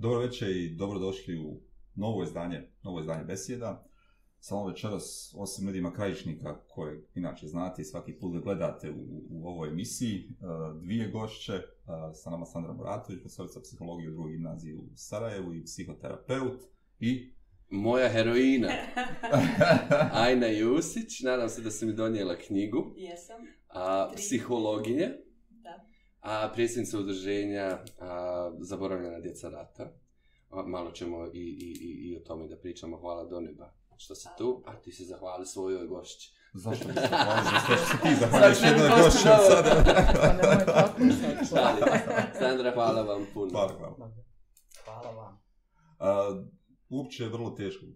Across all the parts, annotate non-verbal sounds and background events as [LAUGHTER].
Dobro večer i dobrodošli u novo izdanje, novo izdanje Besjeda. Samo večeras, osim medijima krajišnika, koje inače znate i svaki put da gledate u, u ovoj emisiji, e, dvije gošće, e, sa nama Sandra Moratović, profesorica psihologije u drugoj gimnaziji u Sarajevu i psihoterapeut i Moja heroina, [LAUGHS] Ajna Jusić, nadam se da se mi donijela knjigu. Jesam. A, psihologinje, Da. A predsjednica udruženja a, Zaboravljena djeca rata. A, malo ćemo i, i, i, i o tome da pričamo. Hvala do neba što si tu, a ti se zahvali svojoj gošći. zašto bi se hvalio [LAUGHS] za sve što ti Znači, jednoj gošću gošći novo. [LAUGHS] sad. Nemoj tako sad, Šalim čovjek. se. Sandra, hvala vam puno. Hvala, hvala. Hvala vam. A, uopće je vrlo teško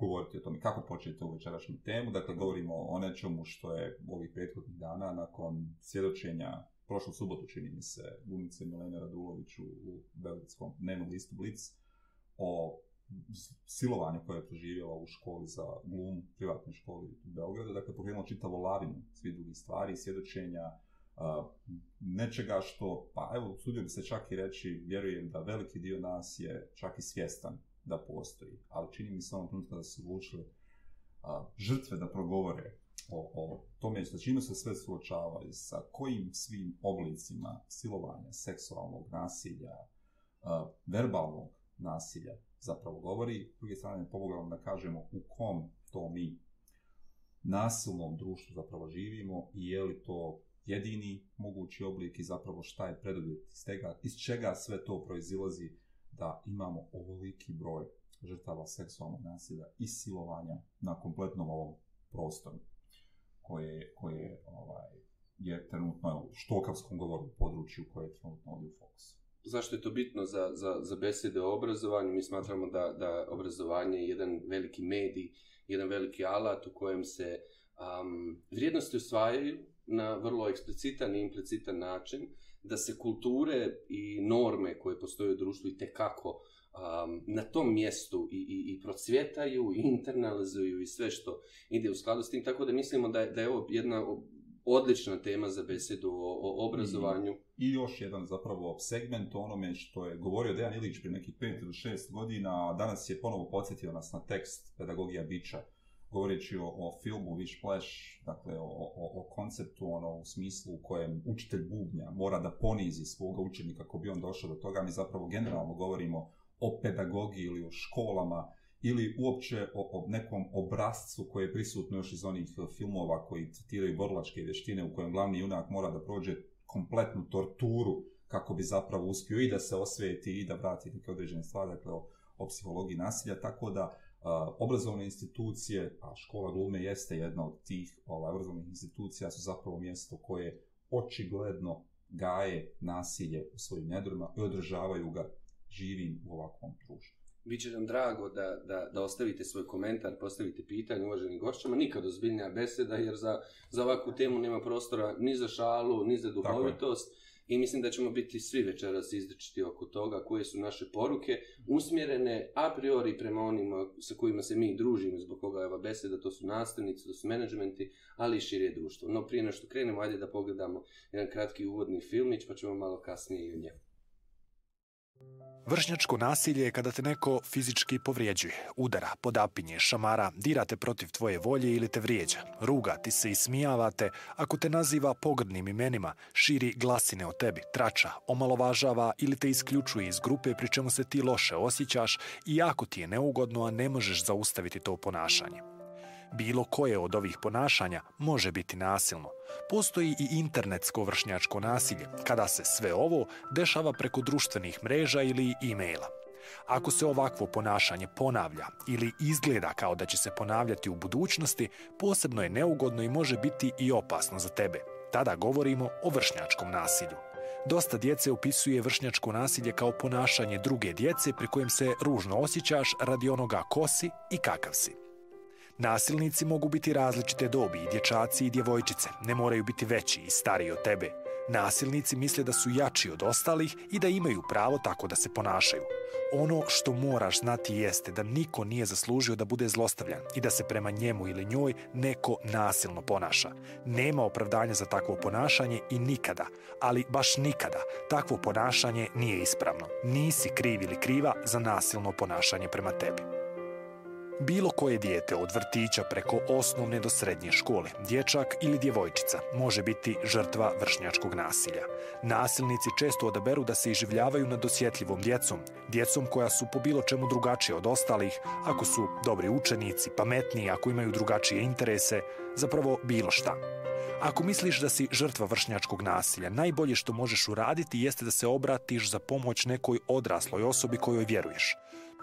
govoriti o tome kako početi ovu večerašnju temu. Dakle, govorimo o nečemu što je ovih prethodnih dana nakon svjedočenja prošlu subotu, čini mi se, glumice Milena Radulović u, u Beogradskom dnevnom listu Blitz o silovanju koje je proživjela u školi za glum, privatnoj školi u Beogradu. Dakle, pokrenula čitavo lavinu svi drugih stvari, svjedočenja, Uh, nečega što, pa evo, sudio bi se čak i reći, vjerujem da veliki dio nas je čak i svjestan da postoji, ali čini mi se onom trenutku da su odlučili uh, žrtve da progovore o, o tome sa čime se sve suočavaju, sa kojim svim oblicima silovanja, seksualnog nasilja, e, verbalnog nasilja zapravo govori. S druge strane, pogledamo da kažemo u kom to mi nasilnom društvu zapravo živimo i je li to jedini mogući oblik i zapravo šta je preduvjet iz, tega, iz čega sve to proizilazi da imamo ovoliki broj žrtava seksualnog nasilja i silovanja na kompletnom ovom prostoru koje, koje ovaj, je trenutno u štokavskom govoru području koje je trenutno ovdje u fokusu. Zašto je to bitno za, za, za besede o obrazovanju? Mi smatramo da, da obrazovanje je jedan veliki medij, jedan veliki alat u kojem se um, vrijednosti usvajaju na vrlo eksplicitan i implicitan način, da se kulture i norme koje postoje u društvu i tekako um, na tom mjestu i, i, i procvjetaju, i internalizuju i sve što ide u skladu s tim, tako da mislimo da je, da je ovo jedna odlična tema za besedu o, o obrazovanju. I još jedan zapravo segment o onome što je govorio Dejan Ilić prije nekih 5 ili 6 godina, a danas je ponovo podsjetio nas na tekst Pedagogija bića, govoreći o, o filmu Wish Flash, dakle o, o, o konceptu ono, u smislu u kojem učitelj bubnja mora da ponizi svoga učenika kako bi on došao do toga, mi zapravo generalno govorimo o pedagogiji ili o školama ili uopće o, o nekom obrazcu koji je prisutno još iz onih e, filmova koji citiraju borlačke vještine u kojem glavni junak mora da prođe kompletnu torturu kako bi zapravo uspio i da se osvijeti i da vrati neke određene stvari, dakle o, o psihologiji nasilja, tako da a, obrazovne institucije, a škola glume jeste jedna od tih ovaj, obrazovnih institucija, su zapravo mjesto koje očigledno gaje nasilje u svojim nedrima i održavaju ga živim u ovakvom društvu. Biće nam drago da, da, da ostavite svoj komentar, postavite pitanje uvaženim gošćama, nikad ozbiljnija beseda, jer za, za ovakvu temu nema prostora ni za šalu, ni za duhovitost. I mislim da ćemo biti svi večeras izričiti oko toga koje su naše poruke usmjerene a priori prema onima sa kojima se mi družimo, zbog koga je ova beseda, to su nastavnici, to su menadžmenti, ali i širije društvo. No prije nešto krenemo, ajde da pogledamo jedan kratki uvodni filmić, pa ćemo malo kasnije i o njemu. Vršnjačko nasilje je kada te neko fizički povrijeđuje, udara, podapinje, šamara, dirate protiv tvoje volje ili te vrijeđa, ruga ti se i smijavate, ako te naziva pogrdnim imenima, širi glasine o tebi, trača, omalovažava ili te isključuje iz grupe pri čemu se ti loše osjećaš i jako ti je neugodno, a ne možeš zaustaviti to ponašanje. Bilo koje od ovih ponašanja može biti nasilno. Postoji i internetsko vršnjačko nasilje, kada se sve ovo dešava preko društvenih mreža ili e-maila. Ako se ovakvo ponašanje ponavlja ili izgleda kao da će se ponavljati u budućnosti, posebno je neugodno i može biti i opasno za tebe. Tada govorimo o vršnjačkom nasilju. Dosta djece opisuje vršnjačko nasilje kao ponašanje druge djece pri kojem se ružno osjećaš radi onoga ko si i kakav si. Nasilnici mogu biti različite dobi i dječaci i djevojčice, ne moraju biti veći i stariji od tebe. Nasilnici misle da su jači od ostalih i da imaju pravo tako da se ponašaju. Ono što moraš znati jeste da niko nije zaslužio da bude zlostavljan i da se prema njemu ili njoj neko nasilno ponaša. Nema opravdanja za takvo ponašanje i nikada, ali baš nikada, takvo ponašanje nije ispravno. Nisi kriv ili kriva za nasilno ponašanje prema tebi. Bilo koje dijete od vrtića preko osnovne do srednje škole, dječak ili djevojčica, može biti žrtva vršnjačkog nasilja. Nasilnici često odaberu da se iživljavaju nad osjetljivom djecom, djecom koja su po bilo čemu drugačije od ostalih, ako su dobri učenici, pametniji, ako imaju drugačije interese, zapravo bilo šta. Ako misliš da si žrtva vršnjačkog nasilja, najbolje što možeš uraditi jeste da se obratiš za pomoć nekoj odrasloj osobi kojoj vjeruješ.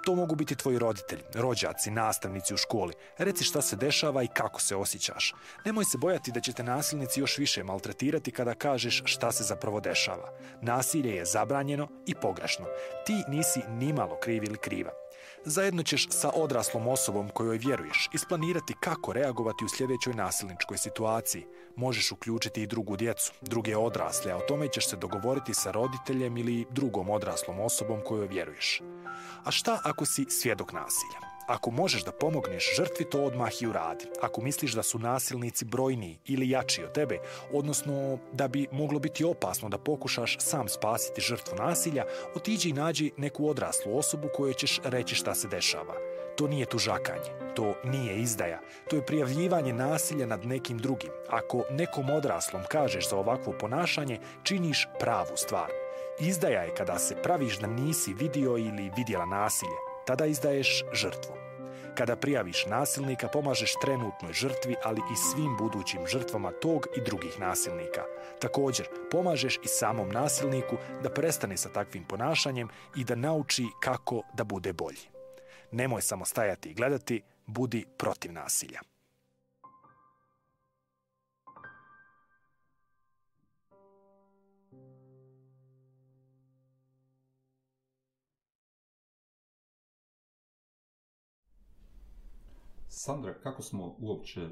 To mogu biti tvoji roditelji, rođaci, nastavnici u školi. Reci šta se dešava i kako se osjećaš. Nemoj se bojati da će te nasilnici još više maltretirati kada kažeš šta se zapravo dešava. Nasilje je zabranjeno i pogrešno. Ti nisi nimalo kriv ili kriva. Zajedno ćeš sa odraslom osobom kojoj vjeruješ isplanirati kako reagovati u sljedećoj nasilničkoj situaciji. Možeš uključiti i drugu djecu, druge odrasle, a o tome ćeš se dogovoriti sa roditeljem ili drugom odraslom osobom kojoj vjeruješ. A šta ako si svjedok nasilja? Ako možeš da pomogneš žrtvi, to odmah i uradi. Ako misliš da su nasilnici brojniji ili jači od tebe, odnosno da bi moglo biti opasno da pokušaš sam spasiti žrtvu nasilja, otiđi i nađi neku odraslu osobu kojoj ćeš reći šta se dešava. To nije tužakanje, to nije izdaja, to je prijavljivanje nasilja nad nekim drugim. Ako nekom odraslom kažeš za ovakvo ponašanje, činiš pravu stvar. Izdaja je kada se praviš da nisi vidio ili vidjela nasilje, tada izdaješ žrtvu. Kada prijaviš nasilnika, pomažeš trenutnoj žrtvi, ali i svim budućim žrtvama tog i drugih nasilnika. Također, pomažeš i samom nasilniku da prestane sa takvim ponašanjem i da nauči kako da bude bolji. Nemoj samo stajati i gledati, budi protiv nasilja. Sandra, kako smo uopće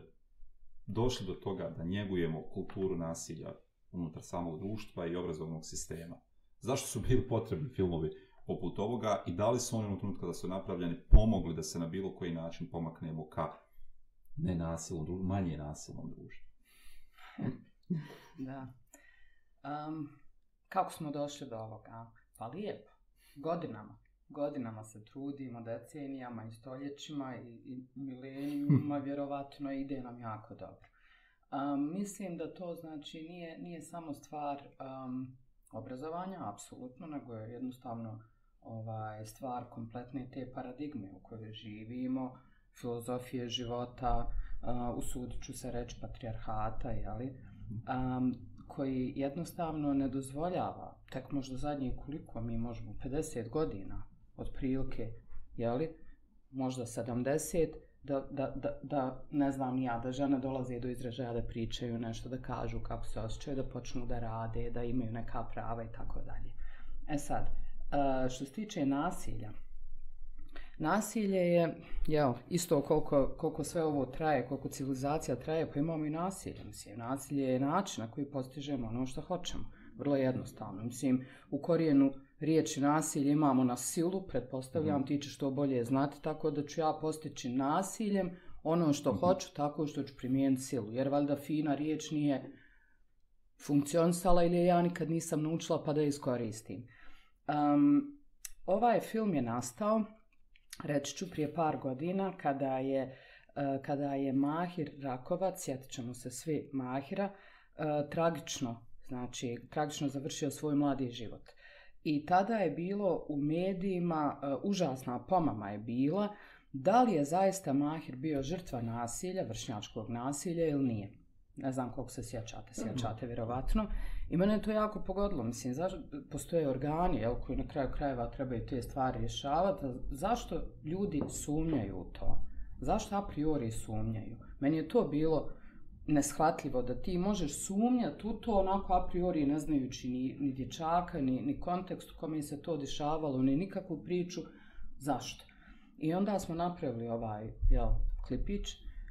došli do toga da njegujemo kulturu nasilja unutar samog društva i obrazovnog sistema? Zašto su bili potrebni filmovi poput ovoga i da li su oni u trenutku kada su napravljeni pomogli da se na bilo koji način pomaknemo ka nenasilnom društvu, manje nasilnom društvu? [LAUGHS] da. Um, kako smo došli do ovoga? Pa lijepo. Godinama godinama se trudimo, decenijama i stoljećima i, i milenijuma, [LAUGHS] vjerovatno ide nam jako dobro. Um, mislim da to znači nije, nije samo stvar um, obrazovanja, apsolutno, nego je jednostavno ovaj stvar kompletne te paradigme u kojoj živimo, filozofije života, uh, usudit ću se reći patrijarhata, jeli, um, koji jednostavno ne dozvoljava, tek možda zadnje koliko mi možemo, 50 godina, otprilike, jeli, možda 70, da, da, da, da, ne znam ja, da žene dolaze do izražaja da pričaju nešto, da kažu kako se osjećaju, da počnu da rade, da imaju neka prava i tako dalje. E sad, e, što se tiče nasilja, nasilje je, jel, isto koliko, koliko sve ovo traje, koliko civilizacija traje, pa imamo i nasilje. Mislim, nasilje je način na koji postižemo ono što hoćemo. Vrlo jednostavno. Mislim, u korijenu riječi nasilje imamo na silu, pretpostavljam, mm. ti ćeš to bolje znati, tako da ću ja postići nasiljem ono što mm. hoću, tako što ću primijeniti silu. Jer valjda fina riječ nije funkcionisala ili ja nikad nisam naučila pa da iskoristim. Um, ovaj film je nastao, reći ću, prije par godina kada je, uh, kada je Mahir Rakovac, sjetit ćemo se svi Mahira, uh, tragično, znači tragično završio svoj mladi život. I tada je bilo u medijima, e, užasna pomama je bila, da li je zaista Mahir bio žrtva nasilja, vršnjačkog nasilja ili nije. Ne znam koliko se sjećate, sjećate vjerovatno. I mene je to jako pogodilo. Mislim, zašto postoje organi jel, koji na kraju krajeva trebaju te stvari rješavati. Zašto ljudi sumnjaju u to? Zašto a priori sumnjaju? Meni je to bilo neshvatljivo da ti možeš sumnjati u to onako a priori ne znajući ni, ni dječaka, ni, ni kontekst u kome se to dešavalo, ni nikakvu priču. Zašto? I onda smo napravili ovaj jel, klipić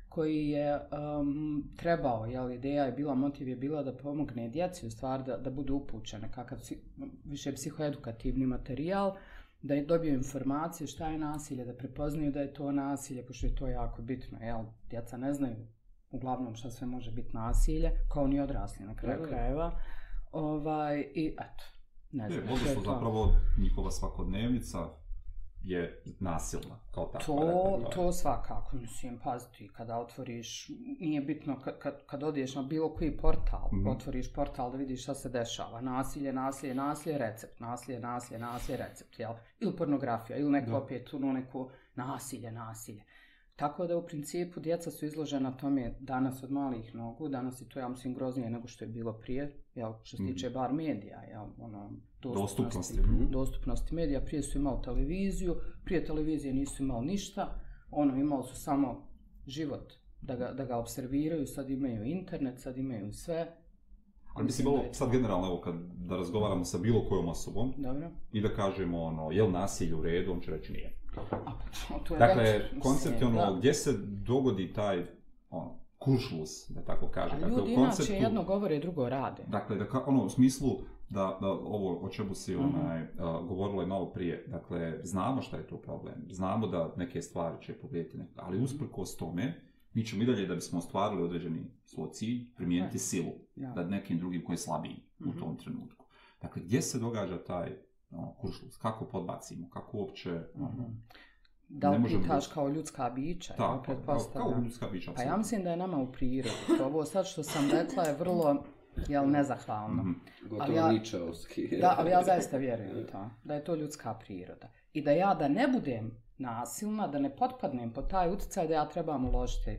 koji je um, trebao, jel, ideja je bila, motiv je bila da pomogne djeci u stvari da, da budu upućene, kakav psi, više psihoedukativni materijal, da je dobio informacije šta je nasilje, da prepoznaju da je to nasilje, pošto je to jako bitno, jel, djeca ne znaju uglavnom šta sve može biti nasilje, kao ni odrasli na kraju krajeva. Ovaj, I eto, ne znam. Je, možda su zapravo njihova svakodnevnica je nasilna kao tako. To, to svakako, mislim, paziti, kada otvoriš, nije bitno kad, kad, kad odiješ na bilo koji portal, mm -hmm. otvoriš portal da vidiš šta se dešava, nasilje, nasilje, nasilje, recept, nasilje, nasilje, nasilje, recept, jel? Ili pornografija, ili neko da. opet, ono neko nasilje, nasilje. Tako da u principu djeca su izložena tome danas od malih nogu, danas je to ja mislim groznije nego što je bilo prije, jel, što se tiče mm. bar medija, jel, ono, dostupnosti, dostupnosti, mm. dostupnosti medija, prije su imali televiziju, prije televizije nisu imali ništa, ono, imali su samo život da ga, da ga observiraju, sad imaju internet, sad imaju sve. Ali mislim, ovo, sad generalno, evo, kad da razgovaramo sa bilo kojom osobom Dobro. i da kažemo, ono, je li nasilje u redu, on će reći nije. A, to je dakle, već, koncept je ono, gdje se dogodi taj ono, kuršlus, da tako kaže. A dakle, ljudi u konceptu, inače jedno govore, drugo rade. Dakle, da, ono, u smislu da, da ovo o čemu si mm-hmm. onaj, uh, govorila je malo prije, dakle, znamo šta je to problem, znamo da neke stvari će povijeti, neke, ali usprkos tome, mi ćemo i dalje da bismo ostvarili određeni svoj cilj, primijeniti silu ja. da nekim drugim koji je slabiji mm-hmm. u mhm. tom trenutku. Dakle, gdje se događa taj no, kuršlus, kako podbacimo, kako uopće... Mm -hmm. Da li pitaš kao ljudska bića? Da, ja, kao, kao ljudska bića. Pa ja mislim da je nama u prirodi. Ovo sad što sam rekla je vrlo jel, nezahvalno. Mm -hmm. Gotovo ja, ničevski. Da, ali ja zaista vjerujem to. Da je to ljudska priroda. I da ja da ne budem nasilna, da ne potpadnem po taj utjecaj da ja trebam uložiti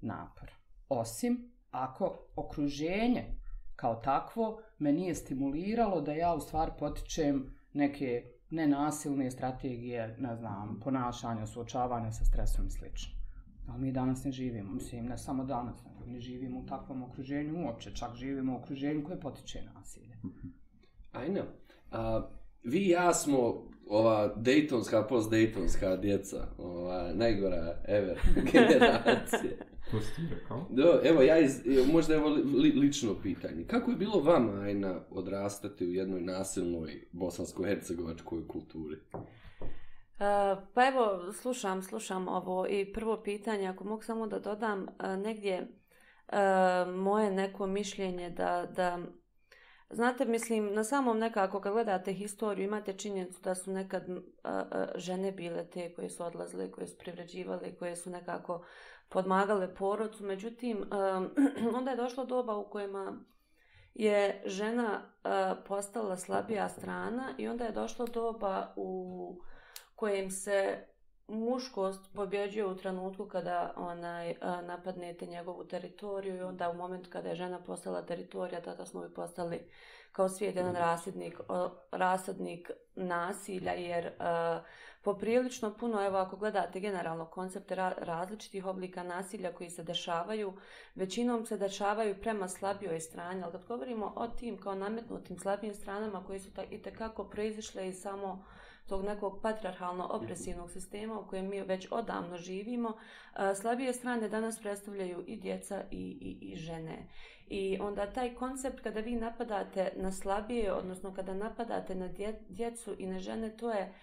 napor. Osim ako okruženje kao takvo me nije stimuliralo da ja u stvari potičem neke nenasilne strategije, ne znam, ponašanja, suočavanja sa stresom i slično. Ali mi danas ne živimo, mislim, ne samo danas, nego ne živimo u takvom okruženju uopće, čak živimo u okruženju koje potiče nasilje. Ajno. A, vi i ja smo ova Daytonska, post-Daytonska djeca, ova najgora ever [LAUGHS] generacija. To si ti rekao? Do, evo, ja iz, možda evo li, lično pitanje. Kako je bilo vama, Ajna, odrastati u jednoj nasilnoj bosansko-hercegovačkoj kulturi? Uh, pa evo, slušam, slušam ovo i prvo pitanje, ako mogu samo da dodam, uh, negdje uh, moje neko mišljenje da, da Znate, mislim, na samom nekako kad gledate historiju imate činjenicu da su nekad a, a, žene bile te koje su odlazile, koje su privređivale, koje su nekako podmagale porodcu. Međutim, a, [CLEARS THROAT] onda je došlo doba u kojima je žena postala slabija strana i onda je došlo doba u kojem se muškost pobjeđuje u trenutku kada onaj napadnete njegovu teritoriju i onda u momentu kada je žena postala teritorija, tada smo bi postali kao svijet jedan mhm. rasadnik, rasadnik nasilja, jer uh, poprilično puno, evo ako gledate generalno koncepte ra različitih oblika nasilja koji se dešavaju, većinom se dešavaju prema slabijoj strani, ali kad govorimo o tim kao nametnutim slabijim stranama koji su i tekako proizišle iz samo tog nekog patriarhalno-opresivnog sistema u kojem mi već odavno živimo, slabije strane danas predstavljaju i djeca i, i, i žene. I onda taj koncept kada vi napadate na slabije, odnosno kada napadate na djecu i na žene, to je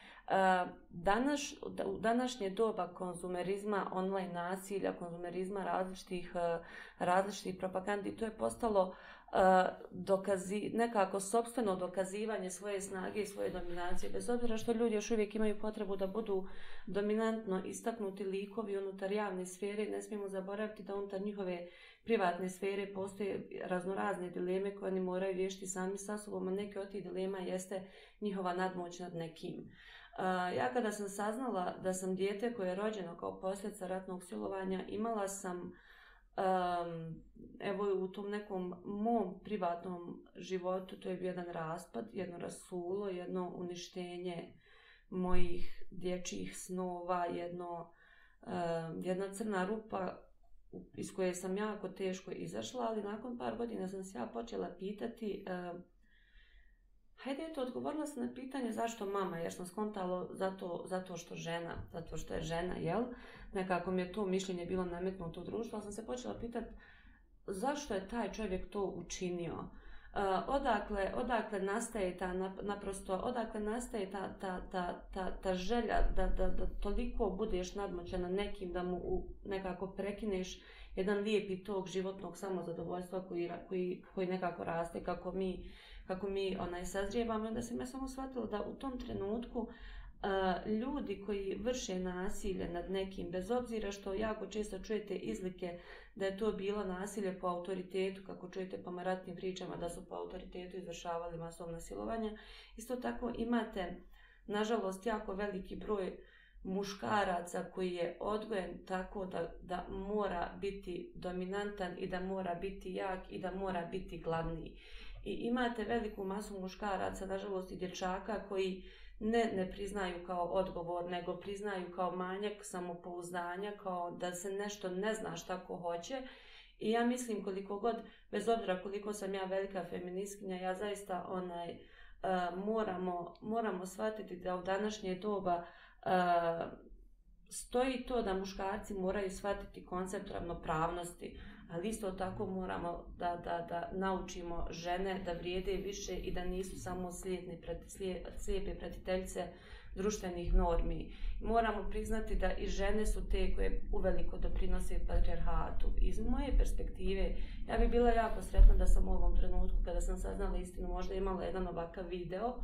danas, u današnje doba konzumerizma, online nasilja, konzumerizma različitih, različitih propagandi, to je postalo dokazi, nekako sobstveno dokazivanje svoje snage i svoje dominacije, bez obzira što ljudi još uvijek imaju potrebu da budu dominantno istaknuti likovi unutar javne sfere, ne smijemo zaboraviti da unutar njihove privatne sfere postoje raznorazne dileme koje oni moraju riješiti sami sa sobom, a neke od tih dilema jeste njihova nadmoć nad nekim. Ja kada sam saznala da sam dijete koje je rođeno kao posljedica ratnog silovanja, imala sam uh, um, evo u tom nekom mom privatnom životu to je bio jedan raspad, jedno rasulo, jedno uništenje mojih dječjih snova, jedno, um, jedna crna rupa iz koje sam jako teško izašla, ali nakon par godina sam se ja počela pitati um, hajde je to odgovorila sam na pitanje zašto mama, jer sam skontalo zato, zato što žena, zato što je žena, jel? Nekako mi je to mišljenje bilo nametnuto u društvu, ali sam se počela pitati zašto je taj čovjek to učinio. Uh, odakle, odakle nastaje ta, naprosto, odakle nastaje ta, ta, ta, ta, ta želja da, da, da toliko budeš nadmoćena nekim, da mu u, nekako prekineš jedan lijepi tog životnog samozadovoljstva koji, koji, koji nekako raste kako mi, kako mi onaj sazrijevamo. Onda sam ja samo shvatila da u tom trenutku uh, ljudi koji vrše nasilje nad nekim, bez obzira što jako često čujete izlike da je to bilo nasilje po autoritetu, kako čujete po maratnim pričama da su po autoritetu izvršavali masovna silovanja, isto tako imate, nažalost, jako veliki broj muškaraca koji je odgojen tako da, da mora biti dominantan i da mora biti jak i da mora biti glavni. I imate veliku masu muškaraca, nažalost i dječaka, koji ne, ne priznaju kao odgovor, nego priznaju kao manjak samopouzdanja, kao da se nešto ne zna šta ko hoće. I ja mislim koliko god, bez obzira koliko sam ja velika feministkinja, ja zaista onaj, uh, moramo, moramo shvatiti da u današnje doba uh, stoji to da muškarci moraju shvatiti koncept ravnopravnosti ali isto tako moramo da, da, da naučimo žene da vrijede više i da nisu samo slijedne preti, slijepe pratiteljice društvenih normi. Moramo priznati da i žene su te koje uveliko doprinose patriarhatu. Iz moje perspektive, ja bih bila jako sretna da sam u ovom trenutku, kada sam saznala istinu, možda imala jedan ovakav video.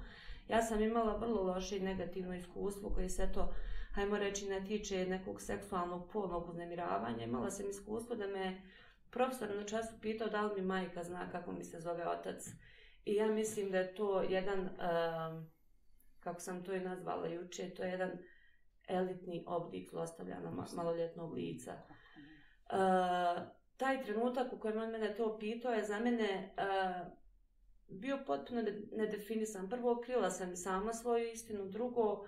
Ja sam imala vrlo loše i negativno iskustvo koje se to, hajmo reći, ne tiče nekog seksualnog polnog uznemiravanja. Imala sam iskustvo da me profesor na času pitao da li mi majka zna kako mi se zove otac. I ja mislim da je to jedan, uh, kako sam to i nazvala juče, to je jedan elitni oblik zlostavljana maloljetnog lica. Uh, taj trenutak u kojem on mene to pitao je za mene uh, bio potpuno nedefinisan. Prvo, krila sam sama svoju istinu. Drugo,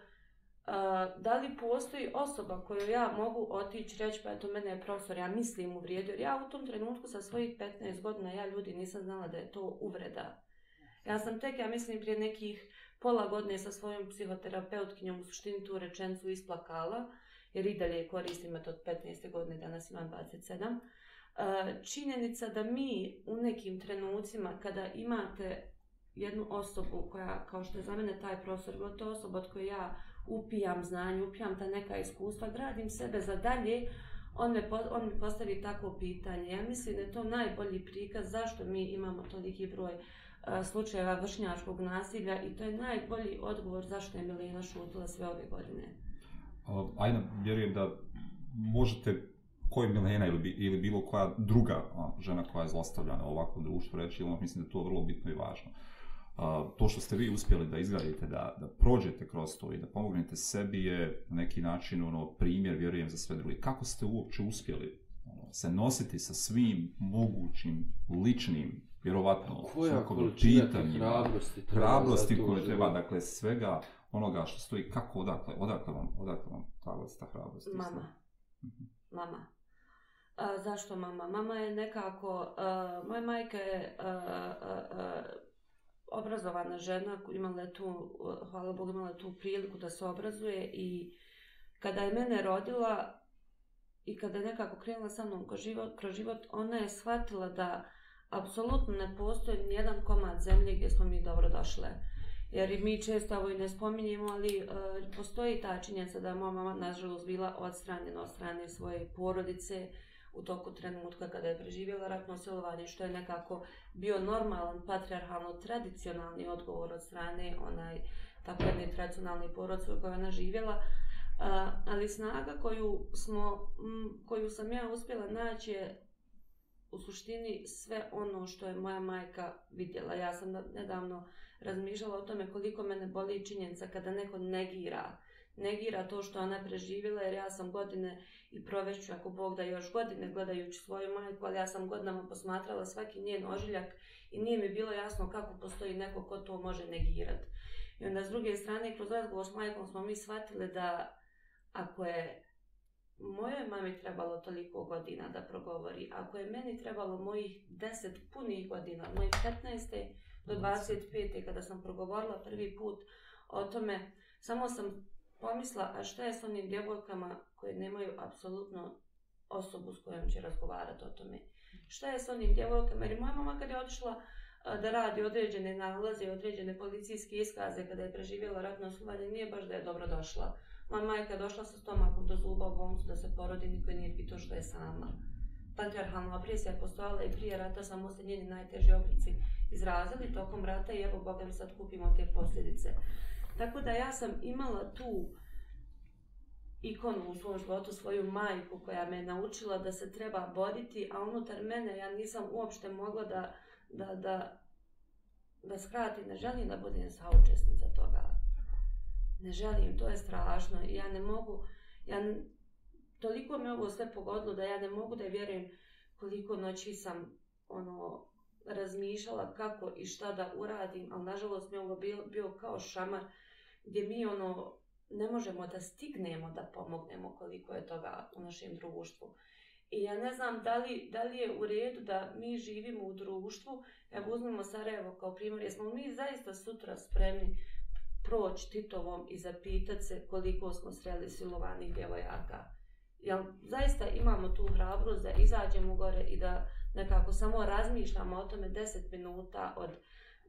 a, da li postoji osoba koju ja mogu otići reći pa eto mene je profesor, ja mislim uvrijedio, jer ja u tom trenutku sa svojih 15 godina ja ljudi nisam znala da je to uvreda. Ja sam tek, ja mislim, prije nekih pola godine sa svojom psihoterapeutkinjom u suštini tu rečencu isplakala, jer i dalje koristim to od 15. godine, danas imam 27. Činjenica da mi u nekim trenucima kada imate jednu osobu koja, kao što je za mene taj profesor, to osoba od koje ja upijam znanje, upijam ta neka iskustva, gradim sebe za dalje, on, me, on mi postavi tako pitanje. Ja mislim da je to najbolji prikaz zašto mi imamo toliki broj e, slučajeva vršnjačkog nasilja i to je najbolji odgovor zašto je Milena šutila sve ove godine. Uh, Ajna, vjerujem da možete koji Milena ili, ili bilo koja druga žena koja je zlostavljana u ovakvom društvu reći, ili mislim da je to vrlo bitno i važno. Uh, to što ste vi uspjeli da izgradite, da, da prođete kroz to i da pomognete sebi je na neki način ono, primjer, vjerujem, za sve druge. Kako ste uopće uspjeli ono, se nositi sa svim mogućim, ličnim, vjerovatno, koja količina hrabrosti, hrabrosti koje treba, dakle, svega onoga što stoji, kako, odakle, odakle vam, odakle vam ta vrsta hrabrosti? Mama. Mhm. Mama. A, zašto mama? Mama je nekako, uh, moja majka je uh, uh, uh, obrazovana žena, imala je tu, hvala Bogu, imala je tu priliku da se obrazuje i kada je mene rodila i kada je nekako krenula sa mnom kroz život, kroz život ona je shvatila da apsolutno ne postoji nijedan komad zemlje gdje smo mi dobro došle. Jer i mi često ovo i ne spominjemo, ali uh, postoji ta činjenica da je moja mama nažalost bila odstranjena od strane svoje porodice, uh, u toku trenutka kada je preživjela ratno silovanje, što je nekako bio normalan, patriarhalno, tradicionalni odgovor od strane onaj tako jedne tradicionalne porodce u kojoj ona živjela. A, ali snaga koju, smo, m, koju sam ja uspjela naći je u suštini sve ono što je moja majka vidjela. Ja sam nedavno razmišljala o tome koliko mene boli činjenica kada neko negira negira to što ona preživjela, jer ja sam godine i provešću, ako Bog da još godine, gledajući svoju majku, ali ja sam godinama posmatrala svaki njen ožiljak i nije mi bilo jasno kako postoji neko ko to može negirati. I onda s druge strane, kroz razgovor s majkom smo mi shvatili da ako je moje mami trebalo toliko godina da progovori, ako je meni trebalo mojih deset punih godina, mojih 15. do 25. kada sam progovorila prvi put o tome, samo sam pomisla, a šta je s onim djevojkama koje nemaju apsolutno osobu s kojom će razgovarati o tome? Šta je s onim djevojkama? Jer moja mama kad je otišla da radi određene nalaze, i određene policijske iskaze kada je preživjela ratno oslovanje, nije baš da je dobro došla. Moja majka je došla sa stomakom do zuba u bolnicu da se porodi, niko nije pitao što je sama. Patriarhalna opresija je postojala i prije rata, samo se njeni najteži oblici izrazili tokom rata i evo, Boga mi sad kupimo te posljedice. Tako da ja sam imala tu ikonu u svom životu, svoju majku koja me je naučila da se treba boriti, a unutar mene ja nisam uopšte mogla da, da, da, da skratim, ne želim da budem saučesnica toga. Ne želim, to je strašno i ja ne mogu, ja ne, toliko me ovo sve pogodilo da ja ne mogu da vjerujem koliko noći sam ono razmišljala kako i šta da uradim, ali nažalost mi je ovo bio, bio kao šamar gdje mi ono ne možemo da stignemo da pomognemo koliko je toga u našem društvu. I ja ne znam da li, da li je u redu da mi živimo u društvu, evo uzmemo Sarajevo kao primjer, jesmo mi zaista sutra spremni proći Titovom i zapitati se koliko smo sreli silovanih djevojaka. Jel zaista imamo tu hrabrost da izađemo gore i da nekako samo razmišljamo o tome 10 minuta od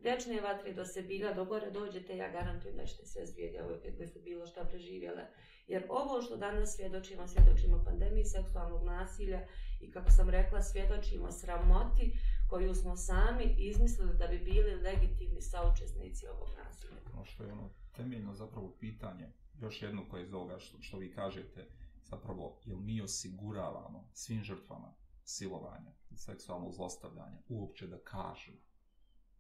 večne vatre do Sebilja, do gore dođete, ja garantujem da ćete sve zvije djevojke koje su bilo šta preživjele. Jer ovo što danas svjedočimo, svjedočimo pandemiji seksualnog nasilja i kako sam rekla, svjedočimo sramoti koju smo sami izmislili da bi bili legitimni saučesnici ovog nasilja. Ono što je ono temeljno zapravo pitanje, još jedno koje iz ovoga što, što vi kažete, zapravo, jel mi osiguravamo svim žrtvama silovanja seksualnog zlostavljanja uopće da kažu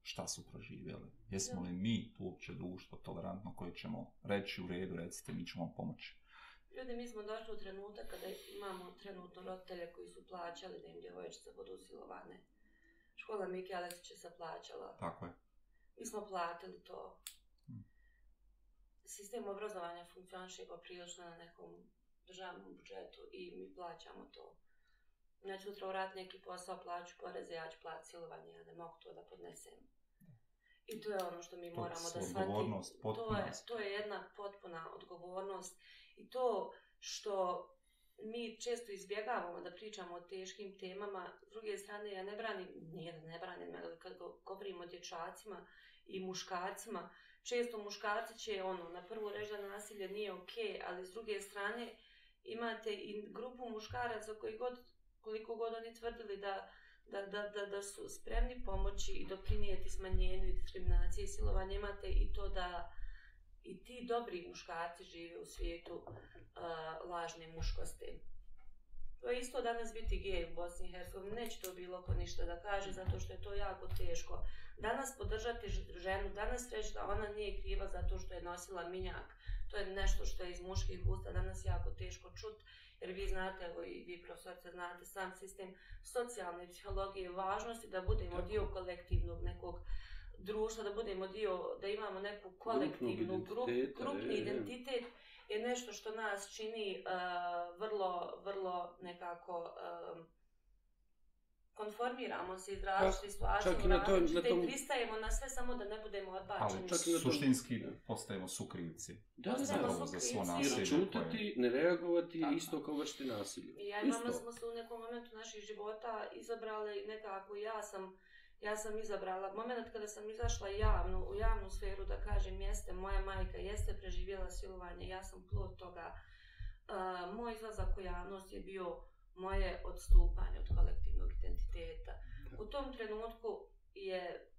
šta su proživjeli. Jesmo li mi uopće društvo tolerantno koje ćemo reći u redu, recite, mi ćemo pomoći. Ljudi, mi smo došli u trenutak kada imamo trenutno roditelje koji su plaćali da im djevojčice budu usilovane. Škola Miki Aleksića se plaćala. Tako je. Mi smo platili to. Hmm. Sistem obrazovanja funkcioniše poprilično na nekom državnom budžetu i mi plaćamo to. Ja ću sutra urati neki posao, plaću poreze, ja ću platiti silovanje, ja ne mogu to da podnesem. I to je ono što mi to moramo da shvatimo. To je, to je jedna potpuna odgovornost. I to što mi često izbjegavamo da pričamo o teškim temama, s druge strane ja ne branim, nije da ne branim, ali kad govorimo o dječacima i muškarcima, često muškarci će ono, na prvu reći da nasilje nije okej, okay, ali s druge strane imate i grupu muškaraca koji god, koliko god oni tvrdili da da, da, da, da su spremni pomoći i doprinijeti smanjenju diskriminacije i silovanja, imate i to da i ti dobri muškarci žive u svijetu uh, lažne muškosti. To je isto danas biti gej u Bosni i Hercegovini, neće to bilo ko ništa da kaže, zato što je to jako teško. Danas podržati ženu, danas reći da ona nije kriva zato što je nosila minjak, to je nešto što je iz muških usta danas jako teško čuti jer vi znate, evo i vi profesorice znate sam sistem socijalne psihologije važnosti da budemo Tako. dio kolektivnog nekog društva, da budemo dio, da imamo neku kolektivnu grup, grupni je, identitet je nešto što nas čini uh, vrlo, vrlo nekako uh, konformiramo se iz različitih situacija, čak i na to, na tom... pristajemo na sve samo da ne budemo odbačeni. Ali čak i na suštinski tom... postajemo sukrivci. Da, da, da, za svo nasilje. Jer čutati, koje... ne reagovati je isto kao vršti nasilje. I ja i mama smo se u nekom momentu naših života izabrali nekako, ja sam Ja sam izabrala moment kada sam izašla javno, u javnu sferu da kažem jeste, moja majka jeste preživjela silovanje, ja sam plod toga. Uh, moj izlazak u javnost je bio moje odstupanje od kolektivnog identiteta. U tom trenutku je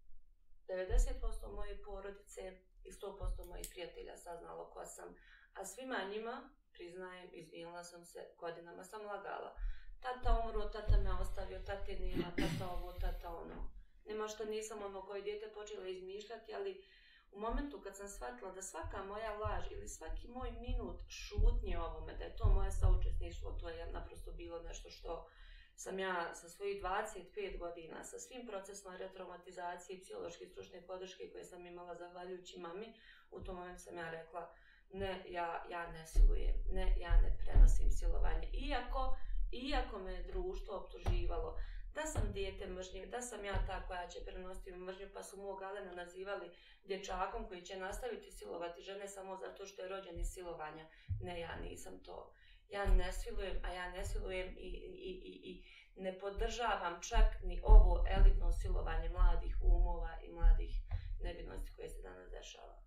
90% moje porodice i 100% mojih prijatelja saznalo ko sam. A svima njima, priznajem, izvinila sam se, godinama sam lagala. Tata umro, tata me ostavio, tate nema, tata ovo, tata ono. Nema što nisam ono koje dijete počela izmišljati, ali u momentu kad sam shvatila da svaka moja laž ili svaki moj minut šutnje ovome, da je to moje saučesništvo, to je naprosto bilo nešto što sam ja sa svojih 25 godina, sa svim procesom retraumatizacije i psihološke stručne podrške koje sam imala zahvaljujući mami, u tom momentu sam ja rekla, ne, ja, ja ne silujem, ne, ja ne prenosim silovanje. Iako, iako me je društvo optuživalo da sam dijete mržnje, da sam ja ta koja će prenositi mržnju, pa su mog Alena nazivali dječakom koji će nastaviti silovati žene samo zato što je rođen iz silovanja. Ne, ja nisam to. Ja ne silujem, a ja ne silujem i, i, i, i ne podržavam čak ni ovo elitno silovanje mladih umova i mladih nebinosti koje se danas dešava.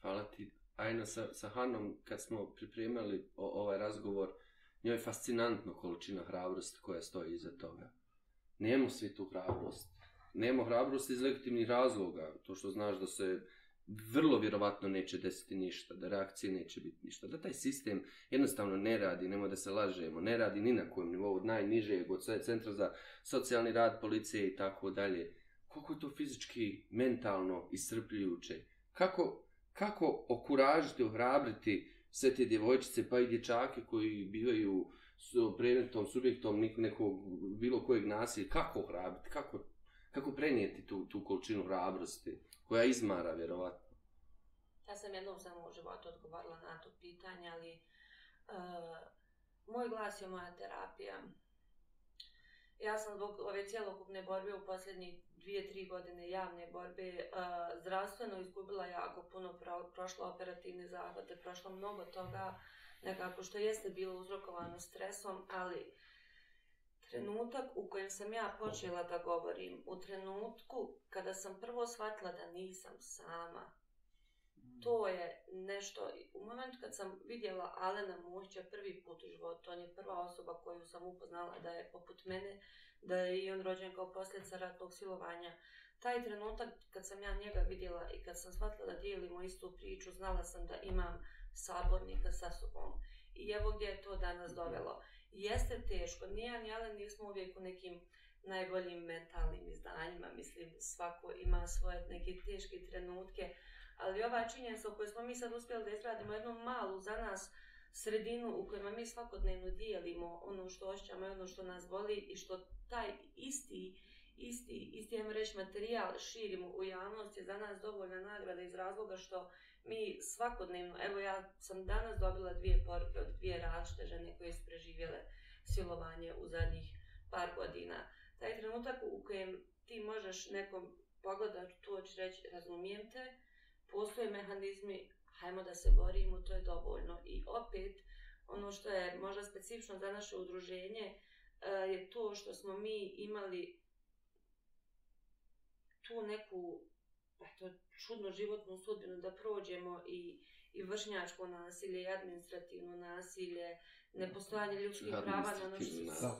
Hvala ti. Ajna, sa, sa Hanom, kad smo pripremali o, ovaj razgovor, njoj je fascinantno količina hrabrosti koja stoji iza toga. Nemo svi tu hrabrost. Nemo hrabrost iz legitimnih razloga. To što znaš da se vrlo vjerovatno neće desiti ništa, da reakcije neće biti ništa, da taj sistem jednostavno ne radi, nemoj da se lažemo, ne radi ni na kojem nivou, od najnižeg, od centra za socijalni rad, policije i tako dalje. Koliko je to fizički, mentalno iscrpljujuće? Kako, kako okuražiti, ohrabriti sve te djevojčice pa i dječake koji bivaju su predmetom, subjektom nekog bilo kojeg nasilja, kako ohrabriti, kako, kako prenijeti tu, tu količinu hrabrosti koja izmara vjerovatno? Ja sam jednom samo u životu odgovorila na to pitanje, ali uh, moj glas je moja terapija. Ja sam zbog ove cijelokupne borbe u posljednjih dvije, tri godine javne borbe uh, zdravstveno izgubila jako puno, pro, prošla operativne zahvate, prošla mnogo toga, nekako što jeste bilo uzrokovano stresom, ali trenutak u kojem sam ja počela da govorim, u trenutku kada sam prvo shvatila da nisam sama, to je nešto, u momentu kad sam vidjela Alena Mušća prvi put u životu, on je prva osoba koju sam upoznala da je poput mene, da je i on rođen kao posljedica ratnog silovanja. Taj trenutak kad sam ja njega vidjela i kad sam shvatila da dijelimo istu priču, znala sam da imam sabornika sa sobom. I evo gdje je to danas dovelo. Jeste teško, nije ni Alen nismo uvijek u nekim najboljim mentalnim izdanjima, mislim svako ima svoje neke teške trenutke, ali ova činjenica u kojoj smo mi sad uspjeli da izradimo jednu malu za nas sredinu u kojima mi svakodnevno dijelimo ono što ošćamo i ono što nas boli i što taj isti, isti, isti ajmo reći, materijal širimo u javnost je za nas dovoljna nagrada iz razloga što mi svakodnevno, evo ja sam danas dobila dvije poruke od dvije različite žene koje su preživjele silovanje u zadnjih par godina. Taj trenutak u kojem ti možeš nekom pogledati tu oči reći razumijem te, postoje mehanizmi, hajmo da se borimo, to je dovoljno. I opet, ono što je možda specifično za naše udruženje, eh, je to što smo mi imali tu neku pa eto, čudnu životnu sudbinu da prođemo i, i vršnjačko nasilje, i administrativno nasilje, nepostojanje ljudskih prava na naš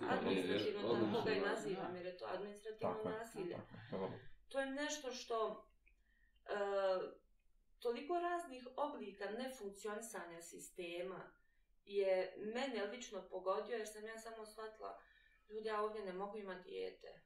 administrativno, tako ga i nazivam, jer je to administrativno tako, nasilje. Tako, to je nešto što uh, toliko raznih oblika nefunkcionisanja sistema je mene lično pogodio jer sam ja samo shvatila ljudi, ja ovdje ne mogu imati dijete.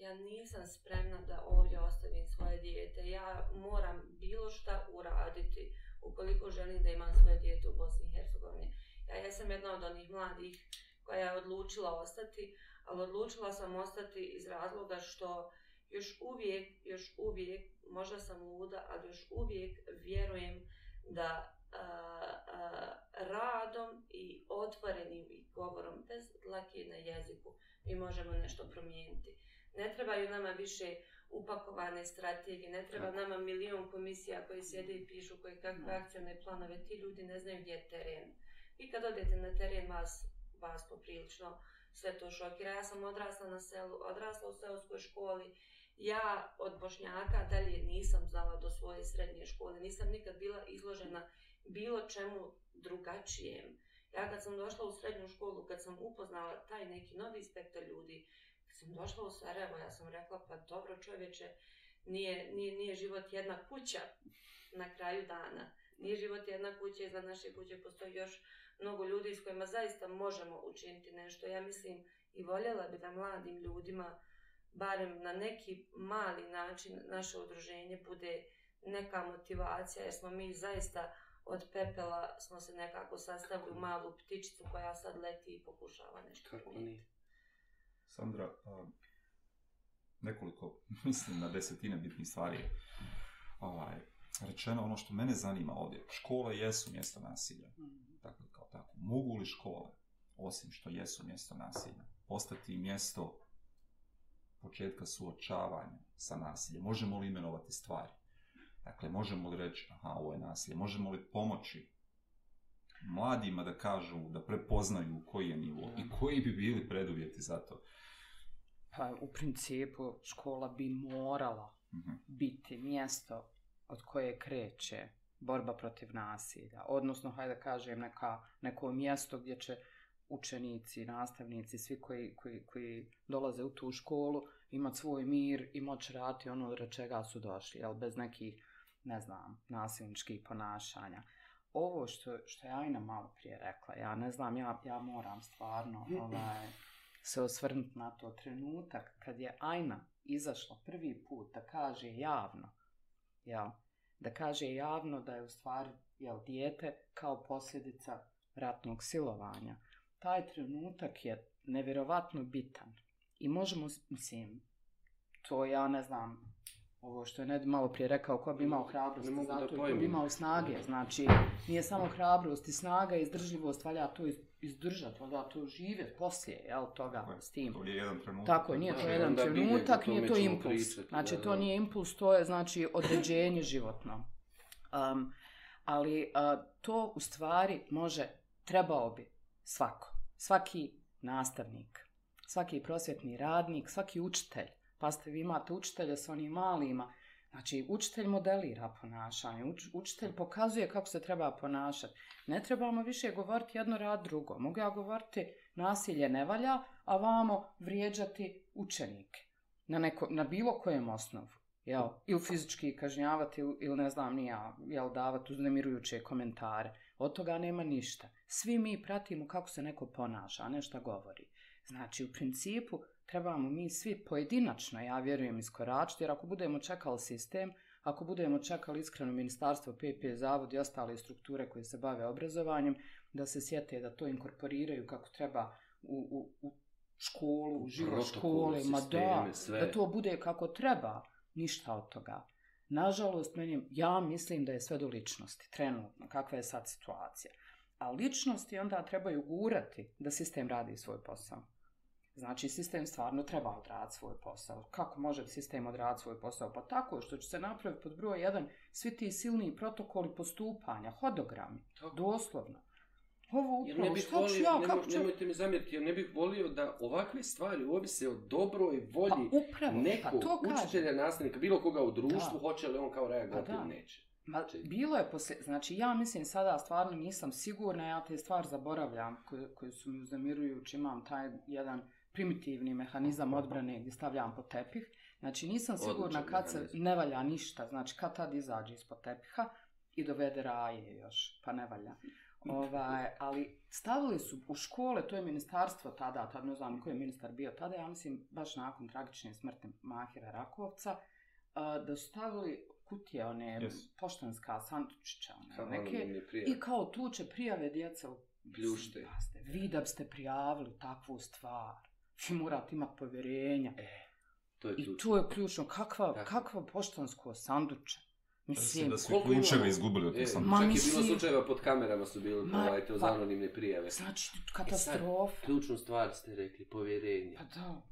Ja nisam spremna da ovdje ostavim svoje dijete. Ja moram bilo šta uraditi ukoliko želim da imam svoje dijete u Bosni i Hercegovini. Ja jesam jedna od onih mladih koja je odlučila ostati, ali odlučila sam ostati iz razloga što još uvijek, još uvijek, možda sam luda, ali još uvijek vjerujem da a, a, radom i otvorenim i govorom bez dlake na jeziku mi možemo nešto promijeniti. Ne trebaju nama više upakovane strategije, ne treba nama milion komisija koji sjede i pišu koje kakve akcijone planove, ti ljudi ne znaju gdje je teren. I kad odete na teren, vas, vas poprilično sve to šokira. Ja sam odrasla na selu, odrasla u seoskoj školi, ja od Bošnjaka dalje nisam znala do svoje srednje škole, nisam nikad bila izložena bilo čemu drugačijem. Ja kad sam došla u srednju školu, kad sam upoznala taj neki novi spektar ljudi, sam došla u Sarajevo, ja sam rekla, pa dobro čovječe, nije, nije, nije život jedna kuća na kraju dana. Nije život jedna kuća i za naše kuće postoji još mnogo ljudi s kojima zaista možemo učiniti nešto. Ja mislim i voljela bi da mladim ljudima barem na neki mali način naše udruženje bude neka motivacija, jer smo mi zaista od pepela smo se nekako sastavili u malu ptičicu koja sad leti i pokušava nešto Kako Sandra, nekoliko, [LAUGHS] mislim, na desetine bitnih stvari ovaj, rečeno ono što mene zanima ovdje. Škole jesu mjesto nasilja. Mm. Tako, kao tako. Mogu li škole osim što jesu mjesto nasilja, postati mjesto početka suočavanja sa nasiljem? Možemo li imenovati stvari? Dakle, možemo li reći, aha, ovo je nasilje? Možemo li pomoći mladima da kažu, da prepoznaju koji je nivo i koji bi bili preduvjeti za to? Pa u principu škola bi morala Mhm. biti mjesto od koje kreće borba protiv nasilja. Odnosno, hajde da kažem, neka, neko mjesto gdje će učenici, nastavnici, svi koji, koji, koji dolaze u tu školu imati svoj mir i moći raditi ono od čega su došli, jel, bez nekih, ne znam, nasilničkih ponašanja. Ovo što, što je Ajna malo prije rekla, ja ne znam, ja, ja moram stvarno ovaj, se osvrnuti na to trenutak kad je Ajna izašla prvi put da kaže javno, jel, da kaže javno da je u stvari jel, dijete kao posljedica ratnog silovanja. Taj trenutak je nevjerovatno bitan. I možemo, mislim, to ja ne znam, ovo što je Ned malo prije rekao, ko bi imao hrabrost zato ko bi imao snage. Znači, nije samo hrabrost i snaga i izdržljivost, valja to iz- izdržati, valja to živjeti poslije, jel, toga Tako s tim. To je jedan trenutak. Tako je, nije to Da, jedan onda trenutak, nije to impuls. pričati, Znači, da, to da. nije impuls, to je znači određenje životno. Um, ali uh, to u stvari može, trebao bi svako. Svaki nastavnik, svaki prosvjetni radnik, svaki učitelj. Pa ste vi imate učitelje sa onim malima. Znači, učitelj modelira ponašanje, uč, učitelj pokazuje kako se treba ponašati. Ne trebamo više govoriti jedno rad drugo. Mogu ja govoriti nasilje ne valja, a vamo vrijeđati učenike na, neko, na bilo kojem osnovu. Jel? Ili fizički kažnjavati ili, ili ne znam nija, jel, davati uznemirujuće komentare. Od toga nema ništa. Svi mi pratimo kako se neko ponaša, a ne šta govori. Znači, u principu, trebamo mi svi pojedinačno, ja vjerujem, iskoračiti, jer ako budemo čekali sistem, ako budemo čekali iskreno ministarstvo, PP, zavod i ostale strukture koje se bave obrazovanjem, da se sjete da to inkorporiraju kako treba u, u, u školu, u život škole, ma da, sve. da to bude kako treba, ništa od toga. Nažalost, meni, ja mislim da je sve do ličnosti, trenutno, kakva je sad situacija. A ličnosti onda trebaju gurati da sistem radi svoj posao. Znači, sistem stvarno treba odraditi svoj posao. Kako može sistem odraditi svoj posao? Pa tako što će se napraviti pod broj 1 svi ti silni protokoli postupanja, hodogrami, Tako. doslovno. Ovo upravo, ne bih šta ću volio, ja, nemo- kako ću... nemojte mi zamjeriti, jer ne bih volio da ovakve stvari ovise o dobroj volji Pa upravo, pa nekog to kažem. učitelja, nastavnika, bilo koga u društvu, Da. hoće li on kao reagovati Pa ili neće. Ma, Znači- bilo je poslije, znači ja mislim sada stvarno nisam sigurna, ja te stvari zaboravljam koje, koje su mi uznemirujući, imam taj jedan primitivni mehanizam odbrane gdje stavljam pod tepih. Znači nisam sigurna Odličan kad se ne valja ništa, znači kad tad izađe ispod tepiha i dovede raje još, pa ne valja. Ovaj, ali stavili su u škole, to je ministarstvo tada, tad ne znam koji je ministar bio tada, ja mislim baš nakon tragične smrti Mahira Rakovca, da su stavili kutije, one Yes. poštanska sandučića, one Kao neke, i kao tu će prijave djeca u Pljušte. Pazite, vi da biste prijavili takvu stvar, vi morate imati povjerenja. To je I ključno. to je ključno, kakva, Tako. kakva poštansko sanduče. Mislim da su koliko ključeve izgubili od E, tih sam. Ma, čak je mislim- bilo slučajeva pod kamerama su bili Ma, ovaj, te pa- za anonimne prijave. znači, E katastrofa. Ključnu stvar ste rekli, povjerenje. Pa da.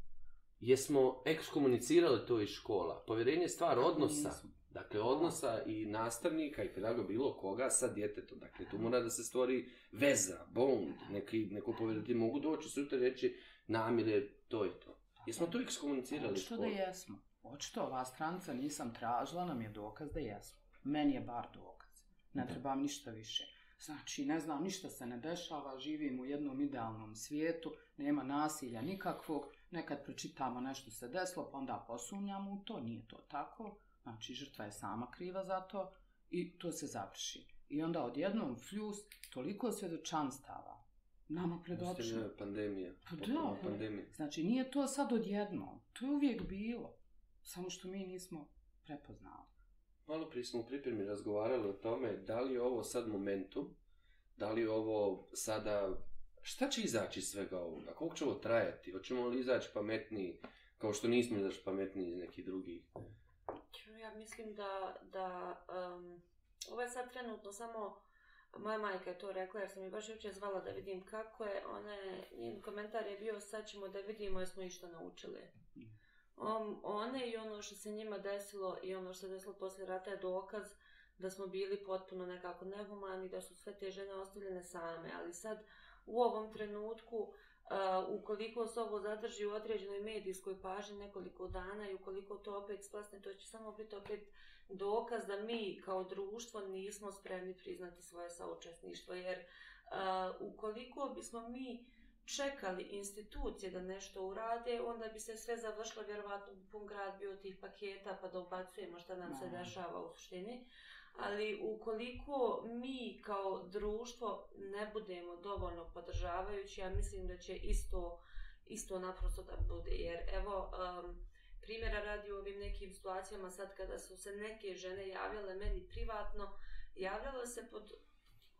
Jesmo ekskomunicirali to iz škola. Povjerenje je stvar odnosa. Nismo. Dakle, odnosa i nastavnika i pedagoga bilo koga sa djetetom. Dakle, tu mora da se stvori veza, bond, neki, neko povjerenje. Mogu doći sutra reći namire, to je to. Jesmo to ekskomunicirali Očito da jesmo. Očito ova stranca nisam tražila, nam je dokaz da jesmo. Meni je bar dokaz. Ne Da. trebam ništa više. Znači, ne znam, ništa se ne dešava, živim u jednom idealnom svijetu, nema nasilja nikakvog, nekad pročitamo nešto se desilo, pa onda posumnjamo u to, nije to tako. Znači, žrtva je sama kriva za to i to se završi. I onda odjednom fljus, toliko svjedočanstava, nama pred očima. Ostavljena pandemija. Pa da, pa- pandemija. Znači, nije to sad odjednom. To je uvijek bilo. Samo što mi nismo prepoznali. Malo prije smo u pripremi razgovarali o tome da li je ovo sad momentum, da li je ovo sada... Šta će izaći iz svega ovoga? Koliko će ovo trajati? Hoćemo li izaći pametniji, kao što nismo izaći pametniji iz nekih drugih? Ja mislim da, da um, ovo je sad trenutno samo moja majka je to rekla jer sam je baš jučer zvala da vidim kako je, ona je, njen komentar je bio sad ćemo da vidimo jesmo išta naučili. On, one i ono što se njima desilo i ono što se desilo poslije rata je dokaz da smo bili potpuno nekako nehumani, da su sve te žene ostavljene same, ali sad u ovom trenutku uh, ukoliko se ovo zadrži u određenoj medijskoj pažnji nekoliko dana i ukoliko to opet splasne, to će samo biti opet dokaz da mi kao društvo nismo spremni priznati svoje saučesništvo, jer uh, ukoliko bismo mi čekali institucije da nešto urade, onda bi se sve završilo, vjerovatno bi pun grad bio tih paketa pa da ubacujemo šta nam se dešava u suštini. Ali ukoliko mi kao društvo ne budemo dovoljno podržavajući, ja mislim da će isto, isto naprosto da bude. Jer evo, um, primjera radi u ovim nekim situacijama sad kada su se neke žene javljale meni privatno, javljalo se pod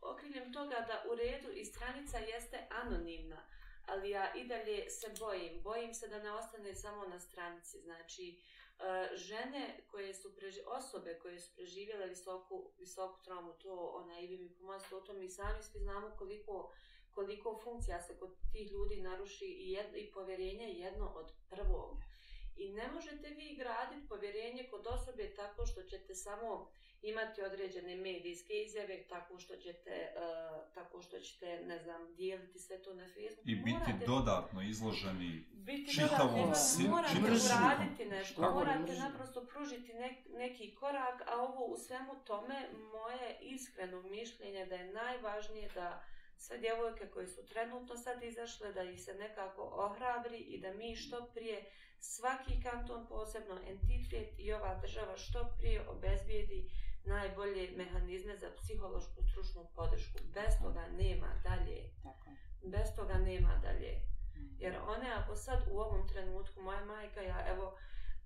okriljem toga da u redu i stranica jeste anonimna, ali ja i dalje se bojim. Bojim se da ne ostane samo na stranici. Znači, Eh, žene koje su preži, osobe koje su preživjele visoku, visoku traumu, to ona i vi mi pomozite o tom, i sami svi znamo koliko, koliko funkcija se kod tih ljudi naruši i, jedno, i povjerenje jedno od prvog. I ne možete vi graditi povjerenje kod osobe tako što ćete samo imati određene medijske izjave tako što ćete uh, tako što ćete ne znam dijeliti sve to na Facebooku. I biti morate, dodatno izloženi biti čitavom dodatno, si, morate čitavom uraditi nešto Tako, morate mržnju. naprosto pružiti nek, neki korak a ovo u svemu tome moje iskreno mišljenje da je najvažnije da sve djevojke koje su trenutno sad izašle da ih se nekako ohrabri i da mi što prije svaki kanton posebno entitet i ova država što prije obezbijedi najbolje mehanizme za psihološku stručnu podršku. Bez toga nema dalje. Tako. Bez toga nema dalje. Mm. Jer one ako sad u ovom trenutku, moja majka, ja evo,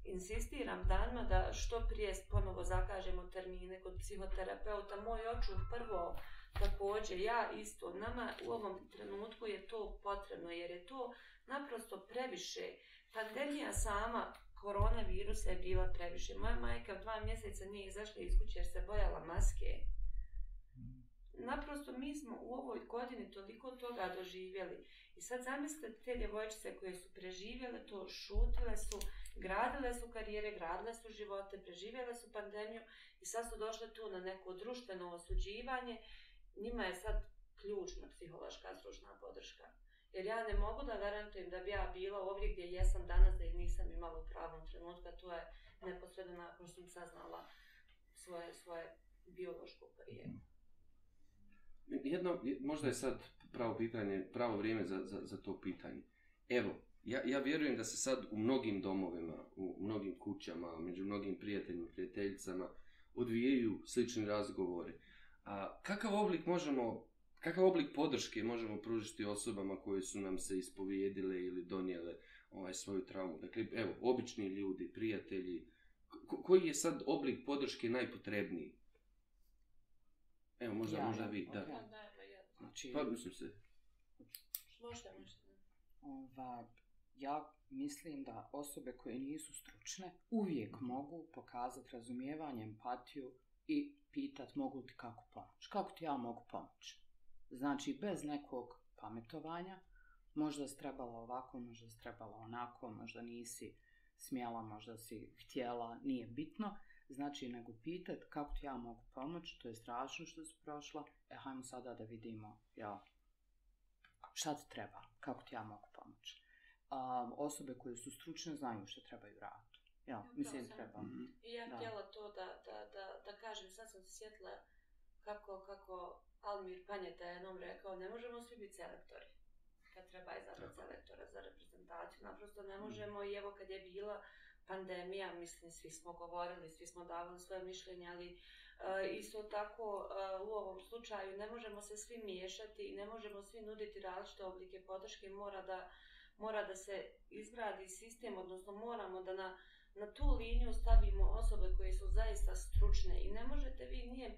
insistiram danima da što prije ponovo zakažemo termine kod psihoterapeuta. Moj očuh prvo također, ja isto, nama u ovom trenutku je to potrebno jer je to naprosto previše. Pandemija sama koronavirusa je bila previše. Moja majka dva mjeseca nije izašla iz kuće jer se bojala maske. Naprosto mi smo u ovoj godini toliko toga doživjeli. I sad zamislite te djevojčice koje su preživjele to, šutile su, gradile su karijere, gradile su živote, preživjele su pandemiju i sad su došle tu na neko društveno osuđivanje. Njima je sad ključna psihološka stručna podrška. Jer ja ne mogu da garantujem da bi ja bila ovdje gdje jesam danas da ih nisam imala u pravom trenutku, a to je neposredno nakon što sam saznala svoje, svoje biološko karijeru. Jedno, možda je sad pravo pitanje, pravo vrijeme za, za, za to pitanje. Evo, ja, ja vjerujem da se sad u mnogim domovima, u mnogim kućama, među mnogim prijateljima, prijateljicama odvijaju slični razgovori. A kakav oblik možemo, kakav oblik podrške možemo pružiti osobama koje su nam se ispovijedile ili donijele ovaj svoju traumu? Dakle, evo, obični ljudi, prijatelji, ko, koji je sad oblik podrške najpotrebniji? Evo, možda, Ja, možda ja, vi, da. ok. Da, da, ja. Znači, Pa mislim se. Možete, možete. ova, ja mislim da osobe koje nisu stručne uvijek mogu pokazati razumijevanje, empatiju i pitat mogu ti kako pomoći. Kako ti ja mogu pomoći? Znači, bez nekog pametovanja, možda si trebala ovako, možda si trebala onako, možda nisi smjela, možda si htjela, nije bitno. Znači, nego pitat kako ti ja mogu pomoći, to je strašno što si prošla, e, hajmo sada da vidimo, ja, šta ti treba, kako ti ja mogu pomoći. Um, osobe koje su stručne znaju što trebaju raditi. Ja, mislim sam. treba. Mhm. I ja Da. htjela to da, da, da, da kažem, sad sam se sjetila kako, kako Almir Panjeta je jednom rekao, ne možemo svi biti selektori kad treba izabrati selektora za reprezentaciju. Naprosto ne možemo i evo kad je bila pandemija, mislim, svi smo govorili, svi smo davali svoje mišljenje, ali e, isto tako e, u ovom slučaju ne možemo se svi miješati i ne možemo svi nuditi različite oblike podrške, mora da, mora da se izgradi sistem, odnosno moramo da na, na tu liniju stavimo osobe koje su zaista stručne i ne možete vi, nije, evo,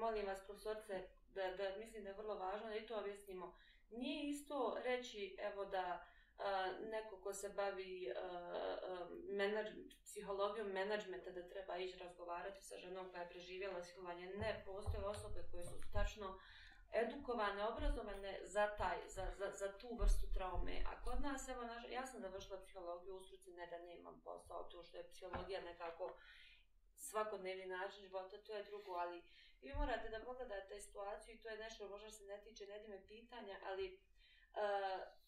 molim vas profesorce, da, da mislim da je vrlo važno da i to objasnimo, nije isto reći evo da uh, neko ko se bavi uh, uh, menadž, psihologijom menadžmenta da treba ići razgovarati sa ženom koja je preživjela silovanje. Ne, postoje osobe koje su tačno edukovane, obrazovane za, taj, za, za, za tu vrstu traume. A kod nas, evo, naš, ja sam završila psihologiju u struci, ne da nemam posao, to što je psihologija nekako svakodnevni način života, to je drugo, ali vi morate da pogledate situaciju i to je nešto možda se ne tiče nedime pitanja, ali uh,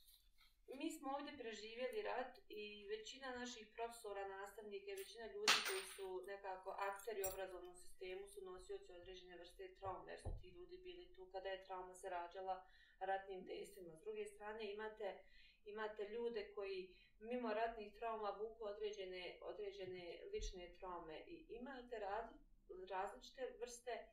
mi smo ovdje preživjeli rat i većina naših profesora, nastavnika i većina ljudi koji su nekako akteri u obrazovnom sistemu su nosioci određene vrste traume, jer su ti ljudi bili tu kada je trauma se rađala ratnim dejstvima. S druge strane imate, imate ljude koji mimo ratnih trauma vuku određene, određene lične traume i imate raz, različite vrste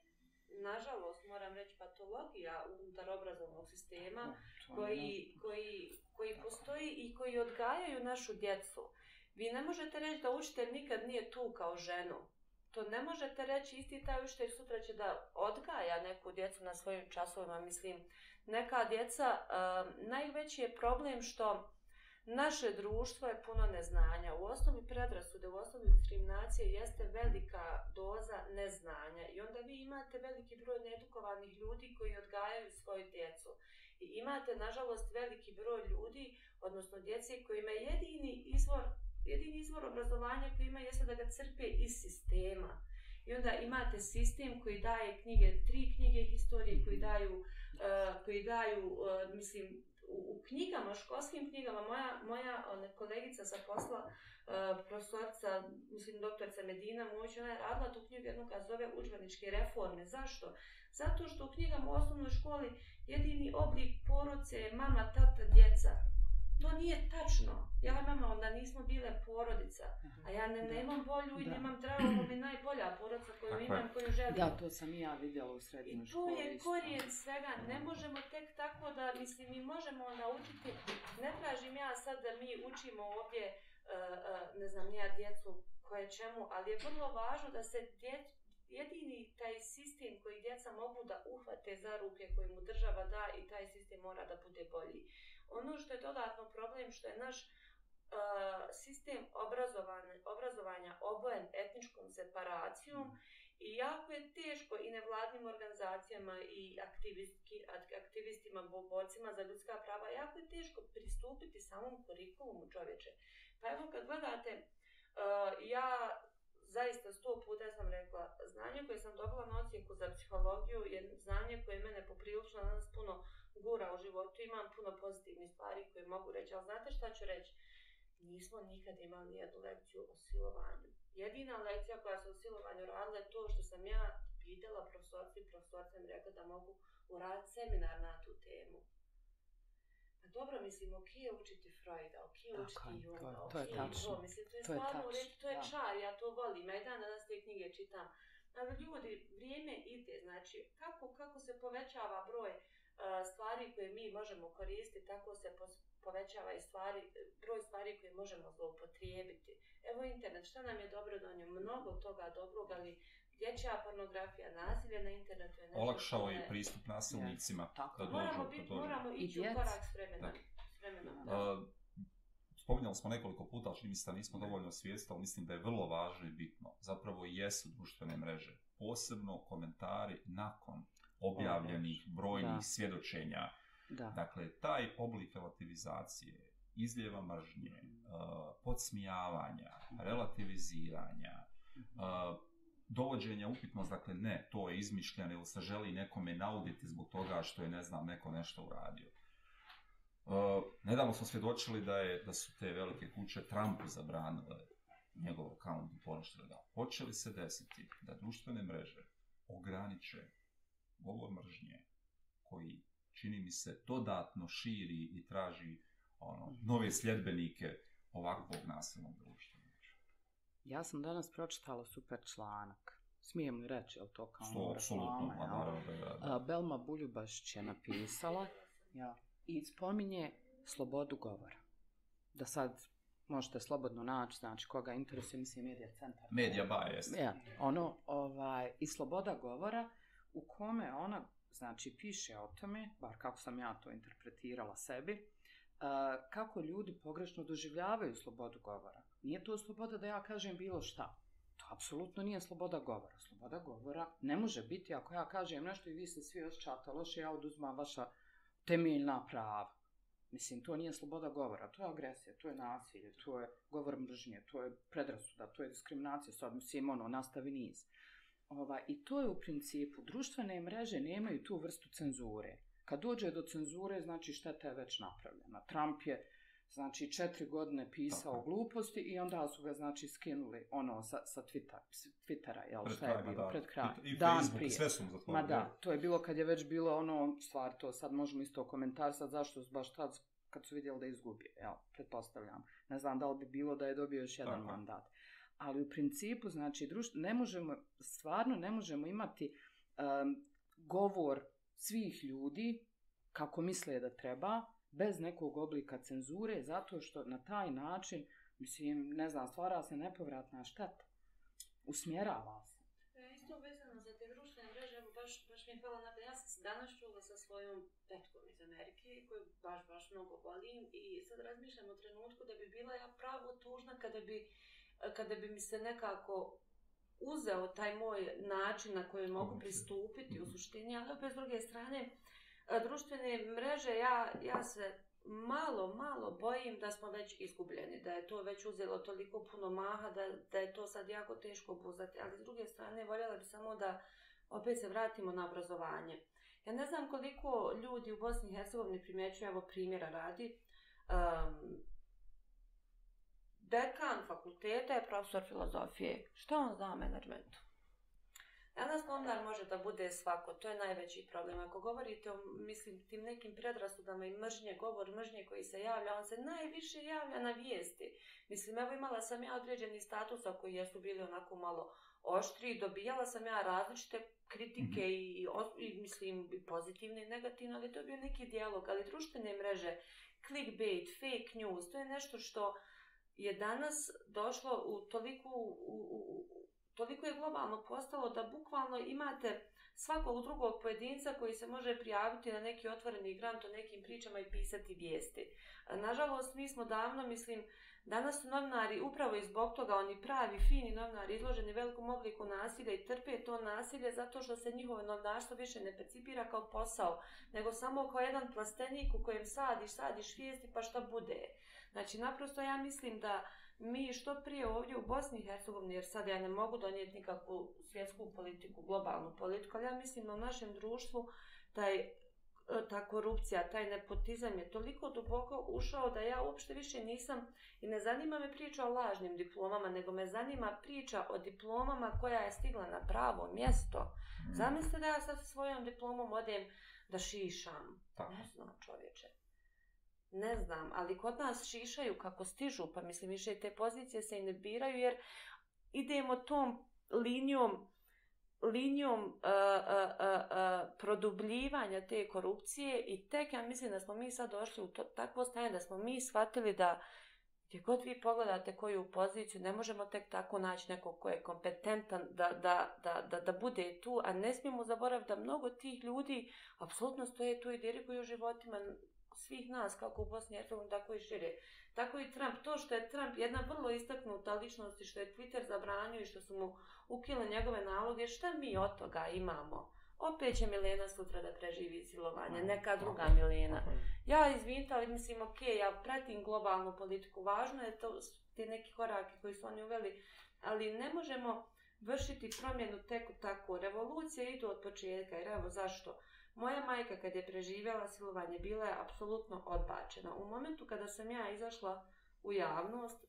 nažalost, moram reći, patologija unutar obrazovnog sistema koji, koji, koji postoji i koji odgajaju našu djecu. Vi ne možete reći da učitelj nikad nije tu kao ženu. To ne možete reći, isti taj učitelj sutra će da odgaja neku djecu na svojim časovima. Mislim, neka djeca, uh, najveći je problem što naše društvo je puno neznanja. U osnovi predrasude, u osnovi diskriminacije jeste velika doza neznanja. I onda vi imate veliki broj needukovanih ljudi koji odgajaju svoju djecu. I imate, nažalost, veliki broj ljudi, odnosno djece, koji ima jedini izvor, jedini izvor obrazovanja koji ima jeste da ga crpe iz sistema. I onda imate sistem koji daje knjige, tri knjige historije koji daju, uh, koji daju uh, mislim, u, u knjigama, školskim knjigama, moja, moja ona, kolegica sa posla, uh, e, profesorca, mislim, doktorca Medina Mović, ona je radila tu knjigu jednu kad zove učbeničke reforme. Zašto? Zato što u knjigama u osnovnoj školi jedini oblik poroce je mama, tata, djeca. To nije tačno. Ja i mama onda nismo bile porodica. A ja ne, nemam bolju i nemam traumu, mi najbolja porodica koju Tako imam, koju želim. Da, to sam i ja vidjela u srednjoj školi. I to je korijen svega. Ne možemo tek tako da, mislim, mi možemo naučiti. Ne tražim ja sad da mi učimo ovdje, uh, uh, ne znam, nija djecu koje čemu, ali je vrlo važno da se djeć, jedini taj sistem koji djeca mogu da uhvate za ruke koje mu država da i taj sistem mora da bude bolji. Ono što je dodatno problem što je naš uh, sistem obrazovanja obojen etničkom separacijom mm. i jako je teško i nevladnim organizacijama i aktivistima, borcima za ljudska prava, jako je teško pristupiti samom kurikulumu čovječe. Pa evo kad gledate, uh, ja zaista sto puta sam rekla, znanje koje sam dobila na ocijeku za psihologiju je znanje koje mene poprilično danas puno gura u životu, imam puno pozitivnih stvari koje mogu reći, ali znate šta ću reći? Nismo nikad imali nijednu lekciju o silovanju. Jedina lekcija koja se o silovanju radila je to što sam ja pitala profesorci i profesorci mi rekla da mogu uraditi seminar na tu temu. Pa dobro, mislim, ok je učiti Freuda, ok je učiti Junga, ok je to, mislim, to je, to stvarno to je čar, ja to volim, ja i dan danas te knjige čitam. Ali ljudi, vrijeme ide, znači, kako, kako se povećava broj uh, stvari koje mi možemo koristiti, tako se povećava i stvari, broj stvari koje možemo zloupotrijebiti. Evo internet, šta nam je dobro donio? Mnogo toga dobrog, ali dječja pornografija, nasilje na internetu je nešto... Olakšao je pristup nasilnicima yes. da dođu. Moramo, bit, moramo ići u korak s vremenom. S vremenom uh, spominjali smo nekoliko puta, ali mislim da nismo dovoljno svijesti, ali mislim da je vrlo važno i bitno. Zapravo jesu društvene mreže. Posebno komentari nakon objavljenih brojnih da. svjedočenja. Da. Dakle, taj oblik relativizacije, izljeva mržnje, uh, podsmijavanja, relativiziranja, uh, dovođenja upitnost, dakle ne, to je izmišljeno ili se želi nekome nauditi zbog toga što je, ne znam, neko nešto uradio. Uh, nedavno smo svjedočili da, je, da su te velike kuće Trumpu zabranile njegov account i poništili ga. Hoće li se desiti da društvene mreže ograniče govor mržnje koji čini mi se dodatno širi i traži ono, nove sljedbenike ovakvog nasilnog društva. Ja sam danas pročitala super članak. Smijem li reći, je to kao Sto, apsolutno, reklama? Naravno, da, da. Belma Buljubaš je napisala ja. i spominje slobodu govora. Da sad možete slobodno naći, znači koga interesuje, mislim, medija centar. Medija bias. Ja, ono, ovaj, i sloboda govora, u kome ona, znači, piše o tome, bar kako sam ja to interpretirala sebi, e, kako ljudi pogrešno doživljavaju slobodu govora. Nije to sloboda da ja kažem bilo šta. To apsolutno nije sloboda govora. Sloboda govora ne može biti ako ja kažem nešto i vi se svi osjećate loše, ja oduzmam vaša temeljna prava. Mislim, to nije sloboda govora, to je agresija, to je nasilje, to je govor mržnje, to je predrasuda, to je diskriminacija, sad mislim, ono, nastavi niz. Ova, I to je u principu, društvene mreže nemaju tu vrstu cenzure. Kad dođe do cenzure, znači šteta je već napravljena. Trump je, znači, četiri godine pisao Tako. gluposti i onda su ga, znači, skinuli ono sa, sa Twitter, Twittera, jel, Pred šta je ma bilo, da. pred kraj, I, i dan Facebook, prije. sve su mu Ma zatvorili. da, to je bilo kad je već bilo ono, stvar to, sad možemo isto komentar, sad zašto su baš tad kad su vidjeli da je izgubio, ja, pretpostavljam. Ne znam da li bi bilo da je dobio još jedan Tako. mandat. Ali u principu, znači, društvo, ne možemo, stvarno ne možemo imati um, govor svih ljudi kako misle da treba, bez nekog oblika cenzure, zato što na taj način, mislim, ne znam, stvara se nepovratna šteta. Usmjerava se. E, Isto vezano za te društvene mreže, evo baš, baš mi je pala na ja sam se danas čula sa svojom tetkom iz Amerike, koju baš, baš mnogo volim i sad razmišljam o trenutku da bi bila ja pravo tužna kada bi, kada bi mi se nekako uzeo taj moj način na koji mogu pristupiti u Mhm. suštini, ali opet s druge strane, e, društvene mreže, ja, ja se malo, malo bojim da smo već izgubljeni, da je to već uzelo toliko puno maha, da, da je to sad jako teško obuzdati, ali s druge strane voljela bi samo da opet se vratimo na obrazovanje. Ja ne znam koliko ljudi u Bosni i Hercegovini primjećuju, evo primjera radi, um, dekan fakulteta je profesor filozofije. Šta on zna o menadžmentu? Danas novinar može da bude svako, to je najveći problem. Ako govorite o, mislim, tim nekim predrasudama i mržnje, govor mržnje koji se javlja, on se najviše javlja na vijesti. Mislim, evo imala sam ja određeni statusa koji jesu bili onako malo oštri, dobijala sam ja različite kritike Mhm. i, i, i mislim, i pozitivne i negativne, ali to je bio neki dijalog, ali društvene mreže, clickbait, fake news, to je nešto što je danas došlo u toliko, u, u, toliko je globalno postalo da bukvalno imate svakog drugog pojedinca koji se može prijaviti na neki otvoreni grant o nekim pričama i pisati vijesti. Nažalost, mi smo davno, mislim, danas su novinari upravo i zbog toga, oni pravi, fini novinari izloženi velikom obliku nasilja i trpe to nasilje zato što se njihovo novinarstvo više ne percipira kao posao, nego samo kao jedan plastenik u kojem sadiš, sadiš vijesti pa šta bude. Znači, naprosto ja mislim da mi što prije ovdje u Bosni i Hercegovini, jer sad ja ne mogu donijeti nikakvu svjetsku politiku, globalnu politiku, ali ja mislim da u našem društvu taj e, ta korupcija, taj nepotizam je toliko duboko ušao da ja uopšte više nisam i ne zanima me priča o lažnim diplomama, nego me zanima priča o diplomama koja je stigla na pravo mjesto. Mm. Zamislite da ja sad sa svojom diplomom odem da šišam. Tako. Ne znam čovječe. Ne znam, ali kod nas šišaju kako stižu, pa mislim više te pozicije se i ne biraju jer idemo tom linijom linijom uh, uh, uh, uh, produbljivanja te korupcije i tek ja mislim da smo mi sad došli u to, takvo stanje da smo mi shvatili da gdje god vi pogledate koju poziciju, ne možemo tek tako naći nekog ko je kompetentan da, da, da, da, da bude tu, a ne smijemo zaboraviti da mnogo tih ljudi apsolutno stoje tu i diriguju životima svih nas, kako u Bosni i Hercegovini, tako i šire. Tako i Trump. To što je Trump jedna vrlo istaknuta ličnost i što je Twitter zabranio i što su mu ukile njegove naloge, šta mi od toga imamo? Opet će Milena sutra da preživi silovanje, neka druga Milena. Ja izvinite, ali mislim, ok, ja pratim globalnu politiku, važno je to, te neki korake koji su oni uveli, ali ne možemo vršiti promjenu tek tako. Revolucije idu od početka, jer evo zašto? Moja majka kad je preživjela silovanje bila je apsolutno odbačena. U momentu kada sam ja izašla u javnost,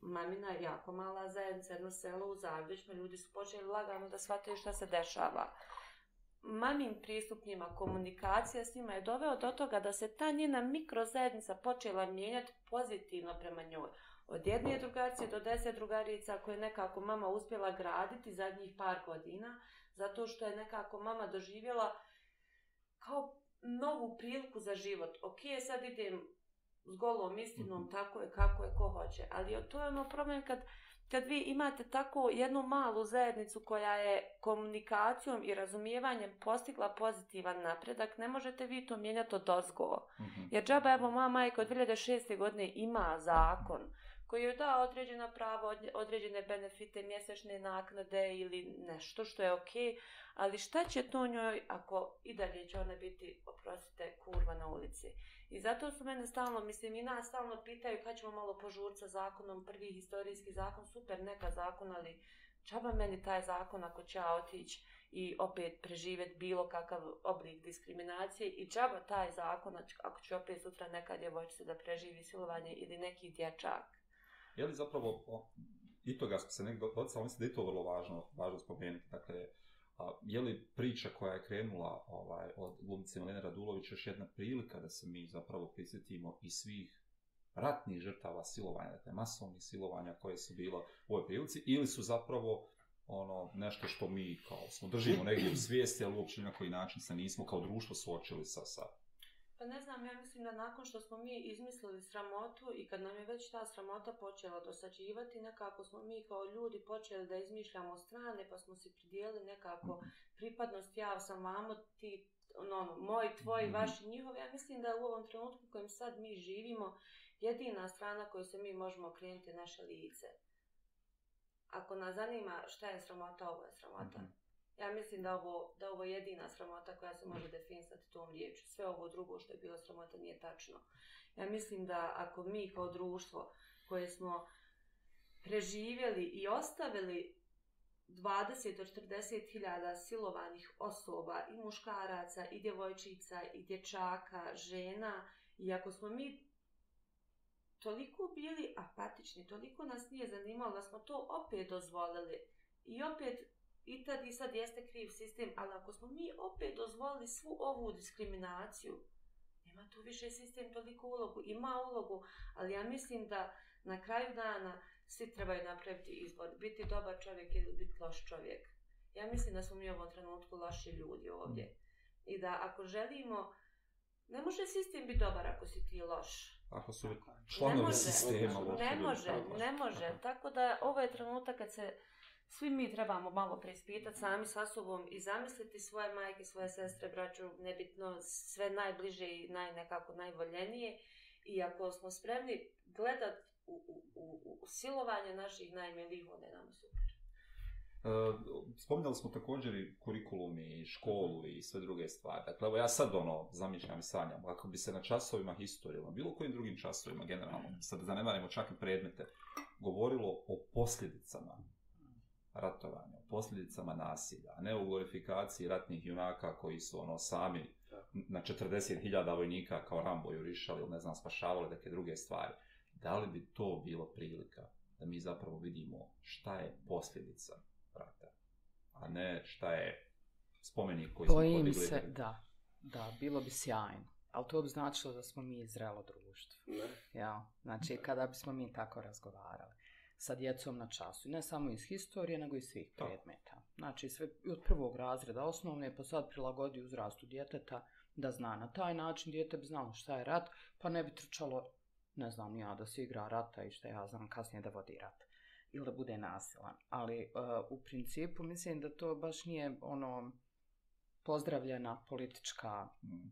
mamina je jako mala zajednica, jedno selo u Zagrešma, ljudi su počeli lagano da shvataju šta se dešava. Mamin pristup njima, komunikacija s njima je doveo do toga da se ta njena mikrozajednica počela mijenjati pozitivno prema njoj. Od jedne drugarice do deset drugarica koje je nekako mama uspjela graditi zadnjih par godina, zato što je nekako mama doživjela kao novu priliku za život. Ok, sad idem s golom istinom, Mhm. tako je, kako je, ko hoće. Ali to je ono problem kad, kad vi imate tako jednu malu zajednicu koja je komunikacijom i razumijevanjem postigla pozitivan napredak, ne možete vi to mijenjati od ozgo. Mhm. Jer džaba, evo, moja majka od 2006. godine ima zakon koji joj da određena prava, određene benefite, mjesečne naknade ili nešto što je okej, ali šta će to njoj ako i dalje će ona biti, oprostite, kurva na ulici. I zato su mene stalno, mislim i nas stalno pitaju kad ćemo malo požuriti sa zakonom, prvi historijski zakon, super, neka zakon, ali čaba meni taj zakon ako će ja otići i opet preživjeti bilo kakav oblik diskriminacije i čaba taj zakon ako će opet sutra neka djevojčica da preživi silovanje ili neki dječak. Je li zapravo, o, i toga smo se nekdo odsao, mislim da je to vrlo važno, važno spomenuti. Dakle, a, je li priča koja je krenula ovaj, od glumice Milena Radulović još jedna prilika da se mi zapravo prisjetimo i svih ratnih žrtava silovanja, dakle masovnih silovanja koje su bila u ovoj prilici, ili su zapravo ono nešto što mi kao smo držimo negdje u svijesti, ali uopće na koji način se nismo kao društvo suočili sa, sa Pa ne znam, ja mislim da nakon što smo mi izmislili sramotu i kad nam je već ta sramota počela dosađivati, nekako smo mi kao ljudi počeli da izmišljamo strane, pa smo se pridijeli nekako pripadnost, ja sam vamo, ti, ono, moj, tvoj, Mhm. vaši, njihovi. Ja mislim da u ovom trenutku kojem sad mi živimo, jedina strana koju se mi možemo okrenuti je naše lice. Ako nas zanima šta je sramota, ovo je sramota. Mhm. Ja mislim da ovo, da ovo je jedina sramota koja se može definisati tom riječu. Sve ovo drugo što je bilo sramota nije tačno. Ja mislim da ako mi kao društvo koje smo preživjeli i ostavili 20 do 40 hiljada silovanih osoba i muškaraca i djevojčica i dječaka, žena i ako smo mi toliko bili apatični, toliko nas nije zanimalo da smo to opet dozvolili i opet i tad i sad jeste kriv sistem, ali ako smo mi opet dozvolili svu ovu diskriminaciju, nema tu više sistem toliko ulogu, ima ulogu, ali ja mislim da na kraju dana svi trebaju napraviti izbor, biti dobar čovjek ili biti loš čovjek. Ja mislim da smo mi u ovom trenutku loši ljudi ovdje. I da ako želimo, ne može sistem biti dobar ako si ti loš. ako su članovi može, sistema loši Ne može, ne može. Tako da ovo je trenutak kad se svi mi trebamo malo preispitati sami sa sobom i zamisliti svoje majke, svoje sestre, braću, nebitno, sve najbliže i naj, nekako najvoljenije. I ako smo spremni gledat u, u, u, u silovanje naših najmilijih, onda je nama super. E, spominjali smo također i kurikulum i školu i sve druge stvari. Dakle, evo ja sad ono zamišljam i sanjam, ako bi se na časovima historije, bilo kojim drugim časovima generalno, sad zanemarimo čak i predmete, govorilo o posljedicama ratovanja, o posljedicama nasilja, a ne o glorifikaciji ratnih junaka koji su ono sami na 40.000 vojnika kao Rambo jurišali ili ne znam spašavali neke druge stvari. Da li bi to bilo prilika da mi zapravo vidimo šta je posljedica rata, a ne šta je spomenik koji smo Bojim podigli. se, da, da, bilo bi sjajno. Ali to bi značilo da smo mi zrelo društvo. Ne? Ja, znači kada bismo mi tako razgovarali sa djecom na času. Ne samo iz historije, nego i svih Tako. predmeta. Znači sve od prvog razreda osnovne, pa sad prilagodi uzrastu djeteta da zna. Na taj način dijete bi znalo šta je rat, pa ne bi trčalo, ne znam ja, da se igra rata i šta ja znam kasnije da vodi rat. Ili da bude nasilan. Ali uh, u principu mislim da to baš nije ono pozdravljena politička Mm.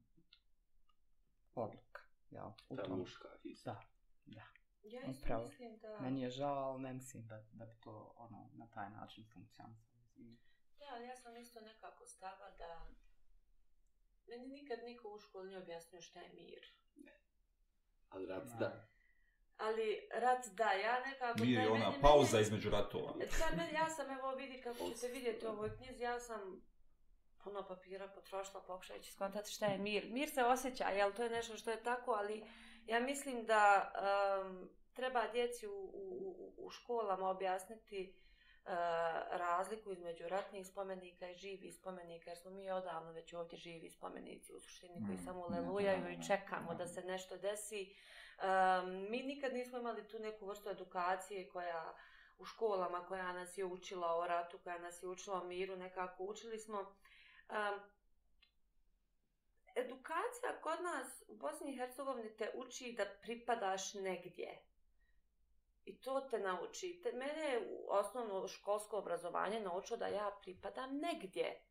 odluka. Jel, u Ta tom. muška isto. Da, da. Ja isto Upravo. mislim da... Meni je žao, ali ne mislim da, da bi to ono, na taj način funkcionisalo. Izvini. Da, ali ja sam isto nekako stava da... Meni nikad niko u školi nije objasnio šta je mir. Ali rat, da. Ali rat da, ja nekako... Mir je ona meni- pauza meni- između ratova. E, Sad, meni, ja sam, evo vidi kako ćete vidjeti u ovoj knjizi, ja sam puno papira potrošila pokušajući skontati šta je mir. Mir se osjeća, jel to je nešto što je tako, ali ja mislim da um, treba djeci u, u, u- školama objasniti uh, razliku između ratnih spomenika i živih spomenika, jer smo mi odavno već ovdje živi spomenici u suštini koji Mm, samo lelujaju i čekamo da se nešto desi. Um, mi nikad nismo imali tu neku vrstu edukacije koja u školama koja nas je učila o ratu, koja nas je učila o miru, nekako učili smo. Um, edukacija kod nas u Bosni i Hercegovini te uči da pripadaš negdje. I to te nauči. Te, mene je u osnovno školsko obrazovanje naučilo da ja pripadam negdje.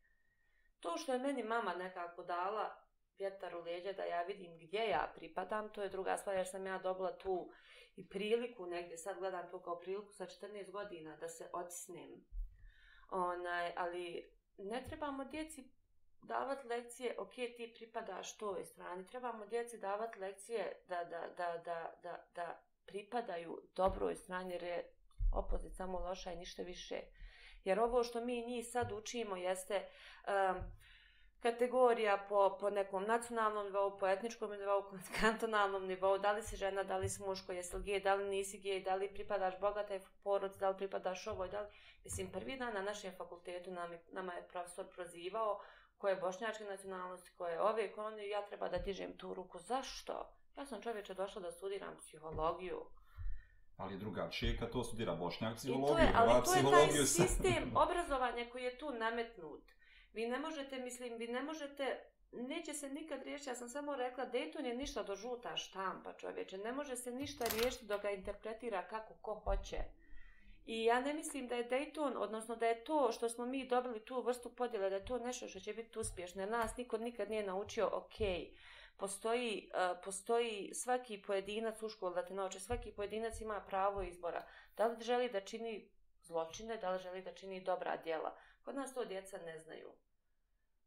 To što je meni mama nekako dala vjetar u leđa da ja vidim gdje ja pripadam, to je druga stvar jer sam ja dobila tu i priliku negdje, sad gledam to kao priliku sa 14 godina da se odsnem. Onaj, ali ne trebamo djeci davati lekcije, ok, ti pripadaš toj strani, trebamo djeci davati lekcije da, da, da, da, da, da pripadaju dobroj strani, jer je opozit samo loša i ništa više. Jer ovo što mi njih sad učimo jeste um, kategorija po, po nekom nacionalnom nivou, po etničkom nivou, po kantonalnom nivou, da li si žena, da li si muško, jesi li gej, da li nisi gej, da li pripadaš bogatoj porod, da li pripadaš ovoj, da li... Mislim, prvi dan na našem fakultetu nam je, nama je profesor prozivao koje je bošnjačke nacionalnosti, koje je ove, koje one, ja treba da dižem tu ruku. Zašto? Ja sam čovječe došla da studiram psihologiju. Ali drugačije kad to studira bošnjak I psihologiju, to je, ali to je taj sistem [LAUGHS] obrazovanja koji je tu nametnut. Vi ne možete, mislim, vi ne možete, neće se nikad riješiti, ja sam samo rekla, Dayton je ništa do žuta štampa čovječe, ne može se ništa riješiti dok ga interpretira kako ko hoće. I ja ne mislim da je Dayton, odnosno da je to što smo mi dobili tu vrstu podjele, da je to nešto što će biti uspješno. Jer nas niko nikad nije naučio, ok, postoji, uh, postoji svaki pojedinac u školu da te nauči, svaki pojedinac ima pravo izbora. Da li želi da čini zločine, da li želi da čini dobra djela. Kod nas to djeca ne znaju.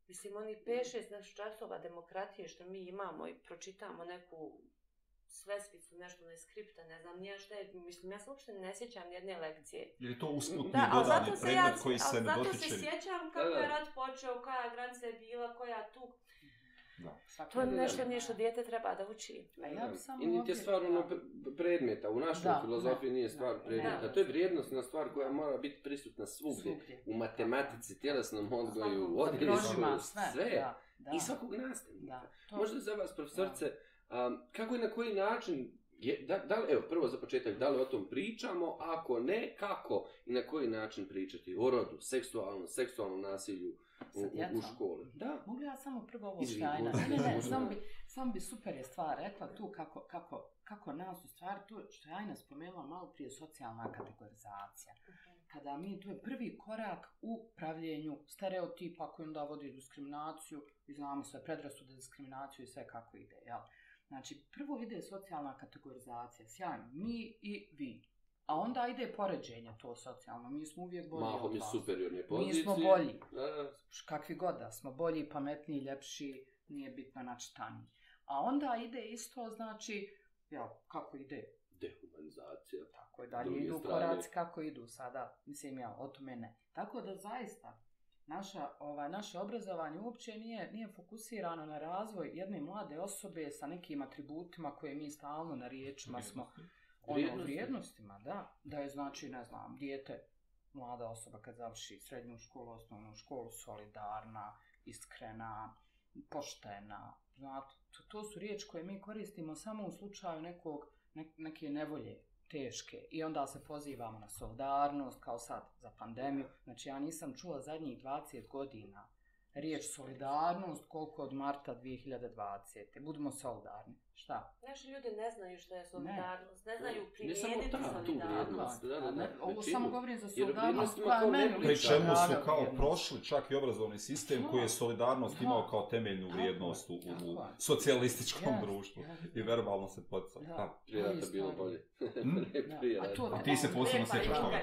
Mislim, oni 5-6 naših časova demokratije što mi imamo i pročitamo neku svesvicu, nešto ne skripta, ne znam nije šta je, mislim, ja se uopšte ne sjećam jedne lekcije. Je to usputni Da, dodani zato se predmet ja, koji se ali ne zato dotiče? se sjećam kako Da, da. je rat počeo, koja granica je bila, koja tu. Da. Svaki To je nešto nije što dijete treba da uči. A ja bi samo I niti je ovdje- stvar ono pre- predmeta, u našoj Da, filozofiji da, nije da, stvar da. predmeta, Da. to je vrijednostna stvar koja mora biti prisutna svugdje. Svugdje. U matematici, tjelesnom odgoju, Patrožima, sve. sve. Da, da. I svakog nastavnika. Da, to- Možda za vas, profesorce, um, kako i na koji način, je, da, da li, evo, prvo za početak, da li o tom pričamo, ako ne, kako i na koji način pričati o rodu, seksualnom, seksualnom nasilju u, u, u školi. Da. Mogu ja samo prvo ovo štajna? Ne, ne, samo bi, samo bi super je stvar rekla tu kako, kako, kako nas u stvari, to što je Ajna spomenula malo prije socijalna kategorizacija. Kada mi, to je prvi korak u pravljenju stereotipa koji onda vodi diskriminaciju i znamo sve predrasude, diskriminaciju i sve kako ide, jel? Znači, prvo ide socijalna kategorizacija, sjajno, mi i vi. A onda ide poređenje to socijalno, mi smo uvijek bolji Mahom od vas. superiorne Mi pozicije. smo bolji. Da, da. kakvi god da smo, bolji, pametniji, ljepši, nije bitno načitani. A onda ide isto, znači, ja, kako ide, Dehumanizacija. tako je dalje idu strane. koraci kako idu sada, mislim ja, o tome ne. Tako da zaista, naša, ovaj, naše obrazovanje uopće nije, nije fokusirano na razvoj jedne mlade osobe sa nekim atributima koje mi stalno na riječima smo, ono, Vrijednosti. vrijednostima, da, da je znači, ne znam, dijete, mlada osoba kad završi srednju školu, osnovnu školu, solidarna, iskrena, poštena, znate, to, to su riječi koje mi koristimo samo u slučaju nekog, ne, neke nevolje teške i onda se pozivamo na solidarnost kao sad za pandemiju. Znači ja nisam čula zadnjih 20 godina riječ solidarnost koliko od marta 2020. Budimo solidarni. Šta? Naši ljudi ne znaju što je solidarnost, ne, znaju Ne samo primijeniti ta, tu solidarnost. vrijednost. Da, da, da, Ne, ovo većinu. samo govorim za solidarnost koja kao meni. Pri čemu su kao prošli čak i obrazovni sistem koji je solidarnost Da. imao kao temeljnu vrijednost u, u je. socijalističkom Jest, društvu. jest. I verbalno se. Da. [LAUGHS] Prije rata Ovi bilo bolje. Mm. Ne, prije Da, a rata. A ti se posebno sjećaš toga.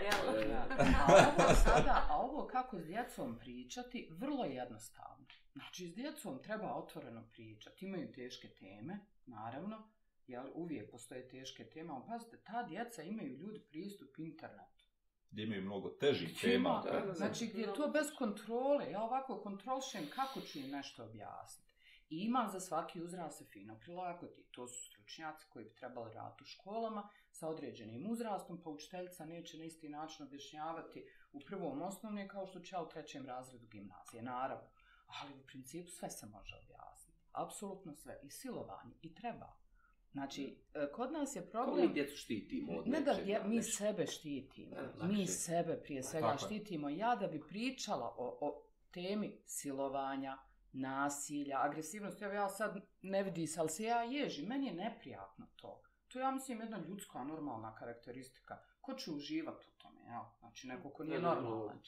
A ovo sada, a ovo kako s djecom pričati, vrlo je jednostavno. Znači, s djecom treba otvoreno pričati. Imaju teške teme, naravno, jer uvijek postoje teške teme, ali pazite, ta djeca imaju ljudi pristup internetu. Gdje imaju mnogo težih tema. da, da. Znači, gdje je to bez kontrole, ja ovako kontrolšem kako ću im nešto objasniti. I ima za svaki uzrast se fino prilagodi. To su stručnjaci koji bi trebali raditi u školama sa određenim uzrastom, pa učiteljica neće na isti način objašnjavati u prvom osnovne kao što će u trećem razredu gimnazije, naravno. Ali u principu sve se može objasniti. Apsolutno sve. I silovanje. I treba. Znači, e, kod nas je Kako problem... mi djecu štitimo od Ne da nečega, dje, mi nešto? sebe štitimo. Da, mi sebe prije svega Tako štitimo. Ja da bi pričala o, o temi silovanja, nasilja, agresivnosti, evo ja sad ne vidi se, ali se ja ježim, meni je neprijatno to. To je, ja mislim, jedna ljudska, normalna karakteristika. Ko će uživati u tome, ja? Znači, neko ko nije normalan.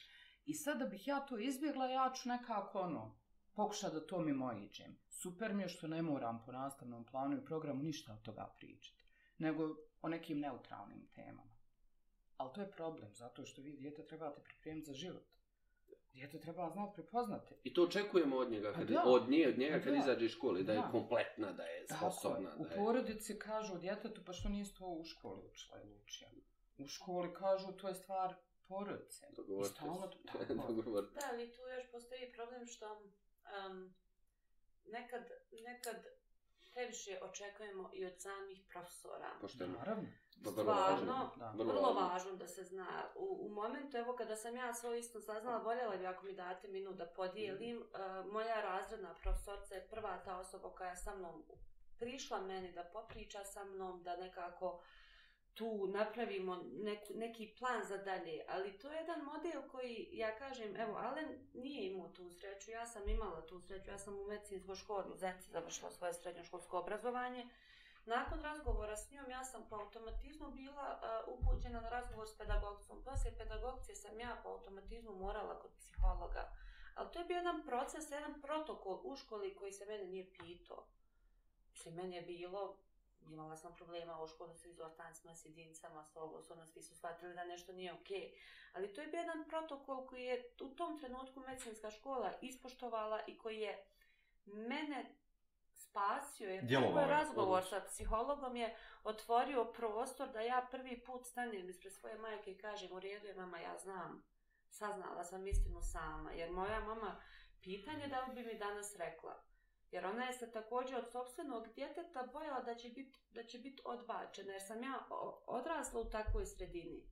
I sad da bih ja to izbjegla, ja ću nekako ono, pokušati da to mimo iđem. Super mi je što ne moram po nastavnom planu i programu ništa od toga pričati, nego o nekim neutralnim temama. Ali to je problem, zato što vi dijete trebate pripremiti za život. Dijete treba znati prepoznati. I to očekujemo od njega, kad, da. od nje, od njega kad da. izađe iz škole, da je Da. kompletna, da je je. sposobna. U Da je... porodici kažu o djetetu, pa što nisi to u školi učila ili učio? U školi kažu to je stvar porodice. Dogovorite se. to tako. [LAUGHS] Dogovorite. Da, ali tu još postoji problem što um, nekad, nekad previše očekujemo i od samih profesora. Pošteno. Naravno. Pa vrlo Stvarno, važno. Da. Vrlo Vrlo važno. da se zna. U, u momentu, evo, kada sam ja svoje isto saznala, voljela bi ako mi date minut da podijelim. Uh, moja razredna profesorica je prva ta osoba koja je sa mnom prišla meni da popriča sa mnom, da nekako tu napravimo neku, neki plan za dalje. Ali to je jedan model koji, ja kažem, evo, Alen nije imao tu sreću, ja sam imala tu sreću, ja sam u medicinskoj školi u Zeci završila svoje srednjoškolsko obrazovanje. Nakon razgovora s njom ja sam po automatizmu bila uh, upućena na razgovor s pedagogicom. Poslije pedagogcije sam ja po automatizmu morala kod psihologa. Ali to je bio jedan proces, jedan protokol u školi koji se mene nije pitao. Mislim, meni je bilo, imala sam problema u školi sa izostancima, s jedinicama, s ovo, ono, svi su shvatili da nešto nije okej. Okay. Ali to je bio jedan protokol koji je u tom trenutku medicinska škola ispoštovala i koji je mene spasio, jer taj je, razgovor sa psihologom je otvorio prostor da ja prvi put stanem ispred svoje majke i kažem u redu je mama, ja znam, saznala sam istinu sama, jer moja mama pitanje da li bi mi danas rekla, jer ona je se također od sobstvenog djeteta bojala da će biti da će biti odbačena, jer sam ja odrasla u takvoj sredini.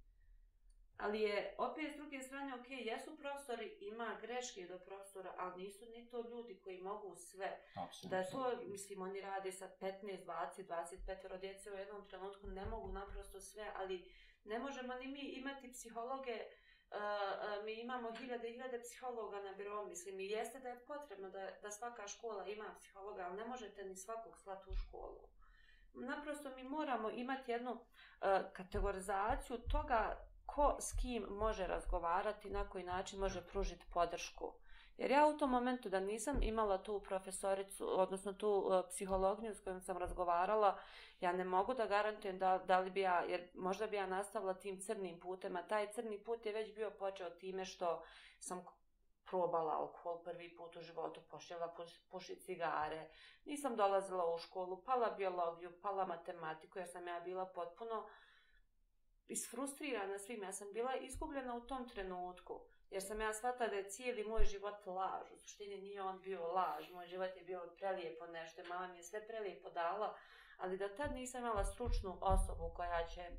Ali je, opet s druge strane, ok, jesu profesori, ima greške do profesora, ali nisu ni to ljudi koji mogu sve. Apsolutno. Da to, mislim, oni rade sa 15, 20, 25 djece u jednom trenutku, ne mogu naprosto sve, ali ne možemo ni mi imati psihologe, uh, mi imamo hiljade i hiljade psihologa na birovu, mislim, i jeste da je potrebno da, da svaka škola ima psihologa, ali ne možete ni svakog slati u školu. Naprosto mi moramo imati jednu uh, kategorizaciju toga ko s kim može razgovarati, na koji način može pružiti podršku. Jer ja u tom momentu da nisam imala tu profesoricu, odnosno tu uh, psihologniju s kojom sam razgovarala, ja ne mogu da garantujem da, da li bi ja, jer možda bi ja nastavila tim crnim putem, a taj crni put je već bio počeo time što sam probala alkohol prvi put u životu, počela puš, pušiti cigare, nisam dolazila u školu, pala biologiju, pala matematiku, jer sam ja bila potpuno isfrustrirana svim. Ja sam bila izgubljena u tom trenutku. Jer sam ja shvatila da je cijeli moj život laž. U suštini nije on bio laž. Moj život je bio prelijepo nešto. Mama mi je sve prelijepo dala. Ali da tad nisam imala stručnu osobu koja će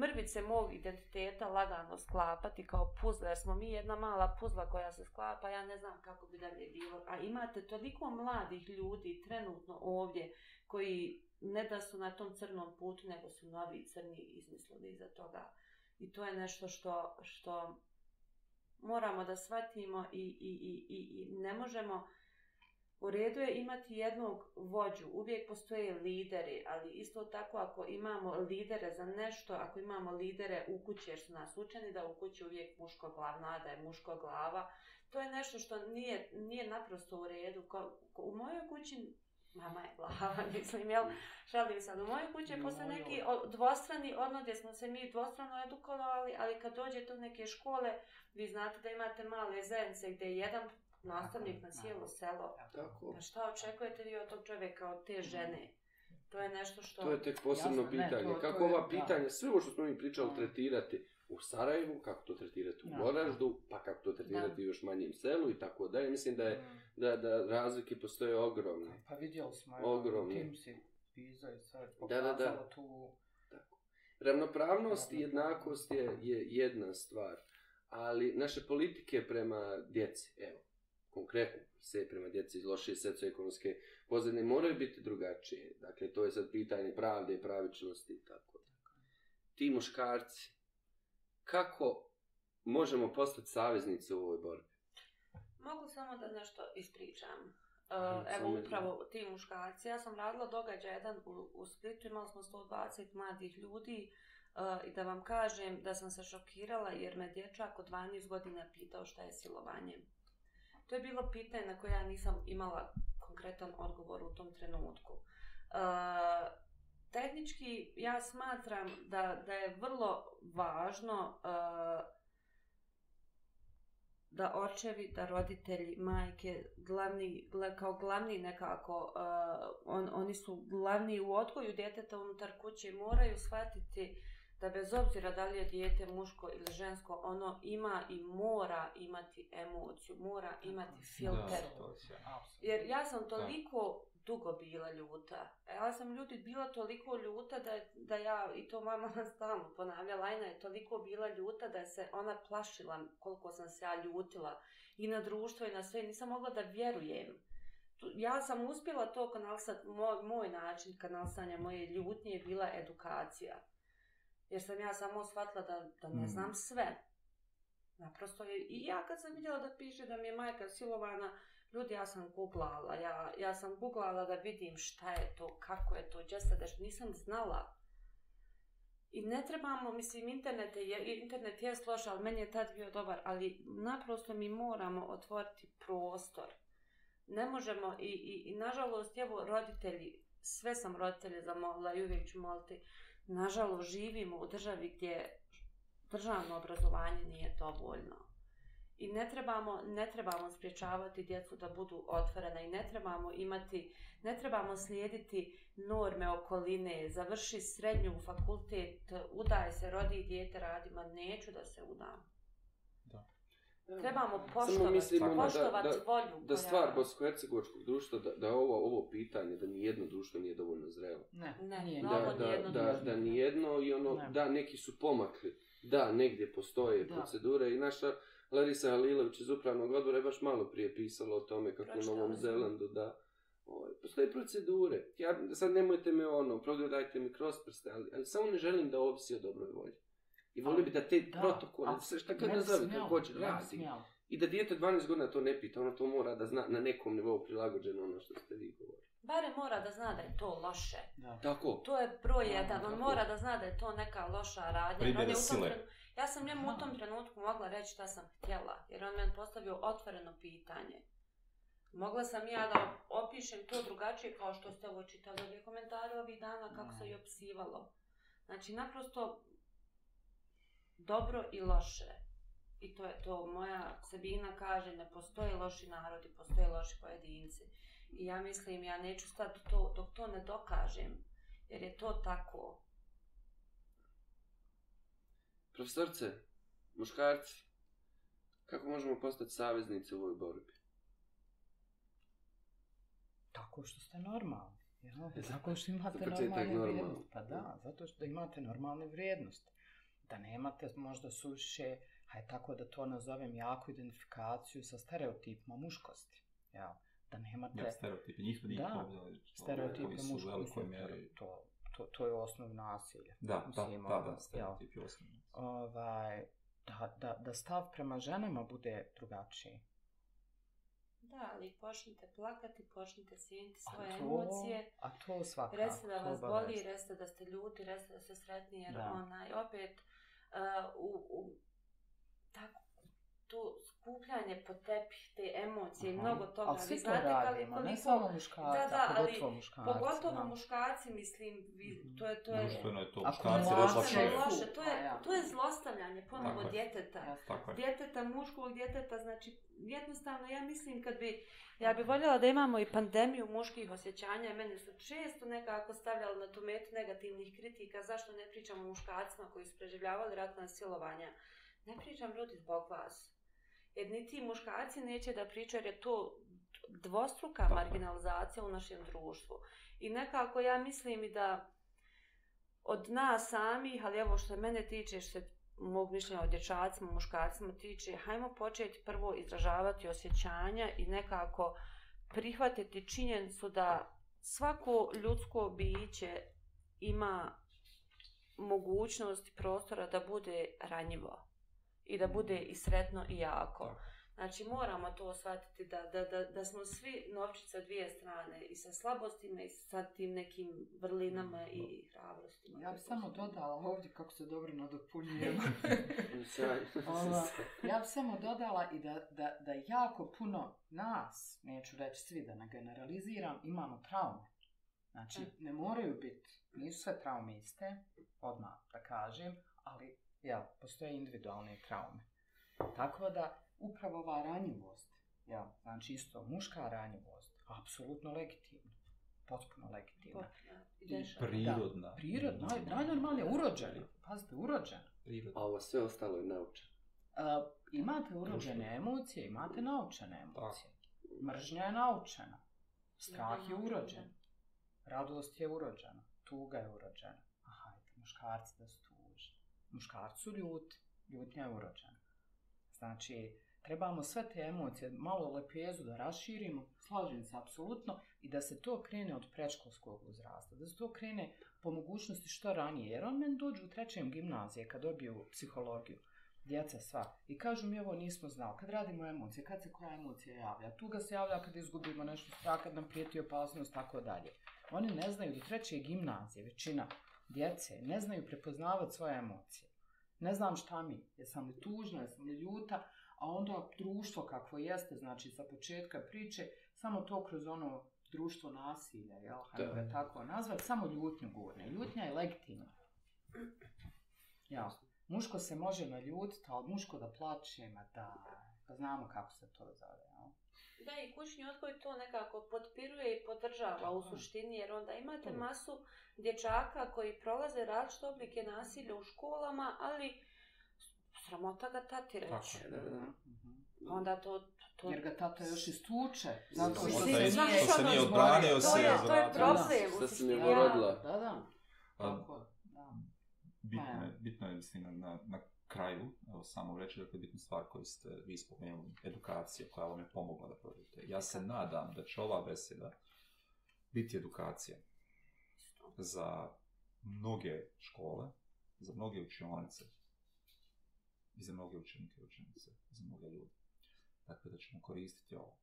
mrvice mog identiteta lagano sklapati kao puzla, jer smo mi jedna mala puzla koja se sklapa, ja ne znam kako bi dalje bilo. A imate toliko mladih ljudi trenutno ovdje koji ne da su na tom crnom putu, nego su novi crni izmislili iza toga. I to je nešto što, što moramo da shvatimo i, i, i, i, i ne možemo U redu je imati jednog vođu, uvijek postoje lideri, ali isto tako ako imamo lidere za nešto, ako imamo lidere u kući, jer su nas učeni da u kući uvijek muško glavna, da je muško glava, to je nešto što nije, nije naprosto u redu. Ko, ko, u mojoj kući mama je glava, [LAUGHS] mislim, jel, šalim sad, u mojoj kući je postoje neki dvostrani odnos gdje smo se mi dvostrano edukovali, ali kad dođete u neke škole, vi znate da imate male zajednice gdje je jedan nastavnik na cijelo selo. Tako. Pa šta očekujete vi od tog čovjeka, od te žene? To je nešto što... To je tek posebno Jasno, ne, pitanje. to- kako to je- ova da. pitanja, sve ovo što smo mi pričali, Da. tretirati u Sarajevu, kako to tretirati u Da. Goraždu, pa kako to tretirati Da. u još manjem selu i tako dalje. Mislim da, je, da, da razlike postoje ogromne. Pa vidjeli smo, Ogromno. tim si Piza i sve Da, da, da. pokazalo tu... Ravnopravnost i jednakost je, je jedna stvar, ali naše politike prema djeci, evo, konkretno se prema djeci iz lošije socioekonomske pozadine moraju biti drugačije. Dakle, to je sad pitanje pravde i pravičnosti i tako. Ti muškarci, kako možemo postati saveznici u ovoj borbi? Mogu samo da nešto ispričam. Uh, evo upravo ti muškarci. Ja sam radila događaj jedan u, u Splitu, imali smo 120 mladih ljudi uh, i da vam kažem da sam se šokirala jer me dječak od 12 godina pitao šta je silovanje. To je bilo pitanje na koje ja nisam imala konkretan odgovor u tom trenutku. E, tehnički ja smatram da, da je vrlo važno e, da očevi, da roditelji, majke, glavni, kao glavni nekako, uh, on, oni su glavni u odgoju djeteta unutar kuće, moraju shvatiti da bez obzira da li je dijete muško ili žensko, ono ima i mora imati emociju, mora imati filter. Da, Jer ja sam toliko dugo bila ljuta. Ja sam ljudi bila toliko ljuta da, da ja, i to mama stalno ponavljala, Ajna je toliko bila ljuta da se ona plašila koliko sam se ja ljutila i na društvo i na sve. Nisam mogla da vjerujem. Ja sam uspjela to kanalisati, moj, moj način kanalisanja moje ljutnje je bila edukacija. Jer sam ja samo shvatila da, da ne mm. znam sve. Naprosto je, i ja kad sam vidjela da piše da mi je majka silovana, Ljudi, ja sam googlala, ja, ja sam googlala da vidim šta je to, kako je to, gdje se deš, nisam znala. I ne trebamo, mislim, internet je, internet je loš, ali meni je tad bio dobar, ali naprosto mi moramo otvoriti prostor. Ne možemo, i, i, i nažalost, evo, roditelji, sve sam roditelje zamolila i uvijek ću moliti, nažalost, živimo u državi gdje državno obrazovanje nije dovoljno. I ne trebamo, ne trebamo spriječavati djecu da budu otvorena i ne trebamo imati, ne trebamo slijediti norme okoline, završi srednju fakultet, udaj se, rodi dijete, radi, ma neću da se udam. Da. Trebamo poštovati, poštovati da, da, volju. Da stvar bosko-hercegovačkog društva, da, da ovo, ovo pitanje, da ni jedno društvo nije dovoljno zrelo. Ne, ne, nije. Da, da, da, da, da ni jedno i ono, ne. da, neki su pomakli. Da, negdje postoje da. procedure i naša Larisa Halilović iz upravnog odbora je baš malo prije pisala o tome kako Pročitala u Novom Zelandu da ovaj, postoje procedure. Ja sad nemojte me ono, progledajte mi kroz prste, ali, ali samo ne želim da ovisi o dobroj volji. I volio bi da te da, protokole, sve šta kad nazove, kako hoće, radi. I da dijete 12 godina to ne pita, ono to mora da zna na nekom nivou prilagođeno ono što ste vi govorili. Bare mora da zna da je to loše. Da. Tako. To je broj jedan, on mora da zna da je to neka loša radnja. Primjere sile. Trenutku, Ja sam njemu u tom trenutku mogla reći šta sam htjela, jer on meni postavio otvoreno pitanje. Mogla sam ja da opišem to drugačije kao što ste ovo čitali ovdje komentare ovih dana kako se je opsivalo. Znači, naprosto dobro i loše. I to je to, moja Sabina kaže, ne postoje loši narodi, postoje loši pojedinci. I ja mislim, ja neću stati to, dok to ne dokažem, jer je to tako. Profesorce, muškarci, kako možemo postati saveznici u ovoj borbi? Tako što ste normalni. Ja, tako što imate normalne vrijednosti. Pa da, zato što imate normalne vrijednosti. Da nemate možda suše, haj tako da to nazovem jako identifikaciju sa stereotipima muškosti. Ja, da nemate... Ja, stereotipi, njih smo da, stereotipi muškosti. To, to, to je osnov nasilja. Da, Mislim, da, da, da, stereotip je osnov. Ovaj, da, da, da stav prema ženama bude drugačiji. Da, ali počnite plakati, počnite sjeniti svoje a to, emocije. A to svakako. Reste da vas boli, reste da ste ljuti, reste da ste sretni, jer da. onaj, opet, uh, u, u, tako, to skupljanje po tepih, te emocije, Aha. mnogo toga. Ali svi to radimo, koliko... ne samo muškarci, da, da, pogotovo muškarci. Pogotovo da. muškarci, mislim, vi, mhm. to je... To je Društveno je to, muškarci razlačaju. loše, to je, to je zlostavljanje ponovo tako djeteta. Tako djeteta, muškog djeteta, znači, jednostavno, ja mislim kad bi, ja bi voljela da imamo i pandemiju muških osjećanja, mene su često nekako stavljali na tu metu negativnih kritika, zašto ne pričamo o muškarcima koji su preživljavali ratna silovanja. Ne pričam ljudi zbog vas jer niti muškarci neće da pričaju, jer je to dvostruka Tako. marginalizacija u našem društvu. I nekako ja mislim i da od nas samih, ali evo što mene tiče, što se mog mišljenja o dječacima, muškarcima tiče, hajmo početi prvo izražavati osjećanja i nekako prihvatiti činjenicu da svako ljudsko biće ima mogućnost prostora da bude ranjivo i da bude i sretno i jako. Znači moramo to shvatiti da, da, da, da smo svi novčica dvije strane i sa slabostima i sa tim nekim vrlinama i hrabrostima. Ja bih samo dodala ovdje kako se dobro nadopunjujemo. [LAUGHS] Ja bih samo dodala i da, da, da jako puno nas, neću reći svi da ne generaliziram, imamo traume. Znači, ne moraju biti, nisu sve traume iste, odmah da kažem, ali, jel, postoje individualne traume. Tako da, upravo ova ranjivost, jel, znači isto, muška ranjivost, apsolutno legitimna, potpuno legitimna. Potpuno. I. Prirodna. Da, prirodna, naj, najnormalnije, urođena, pazite, urođena. Prirodna. A ovo sve ostalo je naučeno. Uh, imate urođene emocije, imate naučene emocije. Mržnja je naučena. Strah je urođen. Radost je urođena. Tuga je urođena. A hajde, muškarci da su muškarcu ljut, ljuti. Ljutnja je urođena. Znači, trebamo sve te emocije, malo lepezu da raširimo, slažem se apsolutno, i da se to krene od predškolskog uzrasta, da se to krene po mogućnosti što ranije, jer on meni dođu u trećem gimnazije kad dobiju psihologiju, djeca sva, i kažu mi ovo nismo znali, kad radimo emocije, kad se koja emocija javlja, tuga se javlja kad izgubimo nešto strah, kad nam prijeti opasnost, tako dalje. Oni ne znaju do treće gimnazije, većina djece, ne znaju prepoznavati svoje emocije. Ne znam šta mi, jesam li tužna, jesam li ljuta, a onda društvo kakvo jeste, znači sa početka priče, samo to kroz ono društvo nasilja, jel, hajde Da. ga tako nazvat, samo ljutnju gurne. Ljutnja je legitimna. Ja, muško se može naljutiti, ali muško da plače, ma da, pa znamo kako se to zove? Da, i kućni odgoj to nekako potpiruje i podržava u suštini, jer onda imate masu dječaka koji prolaze različite oblike nasilja u školama, ali sramota ga tati reći. Tako Da, da, da. Mhm. Onda to... to Jer ga tata još istuče, Zato zato što što se se nije- što se nije odbranio to se je, za to je problem. U se nije urodila? Da, da, tako, da. Bitno Pa je, bitno je mislim, na, na kraju, evo samo reći, dakle, bitna stvar koju ste vi spomenuli, edukacija koja vam je pomogla da prođete. Ja se nadam da će ova beseda biti edukacija za mnoge škole, za mnoge učionice i za mnoge učenike i učenice, za mnoge ljude. Dakle, da ćemo koristiti ovo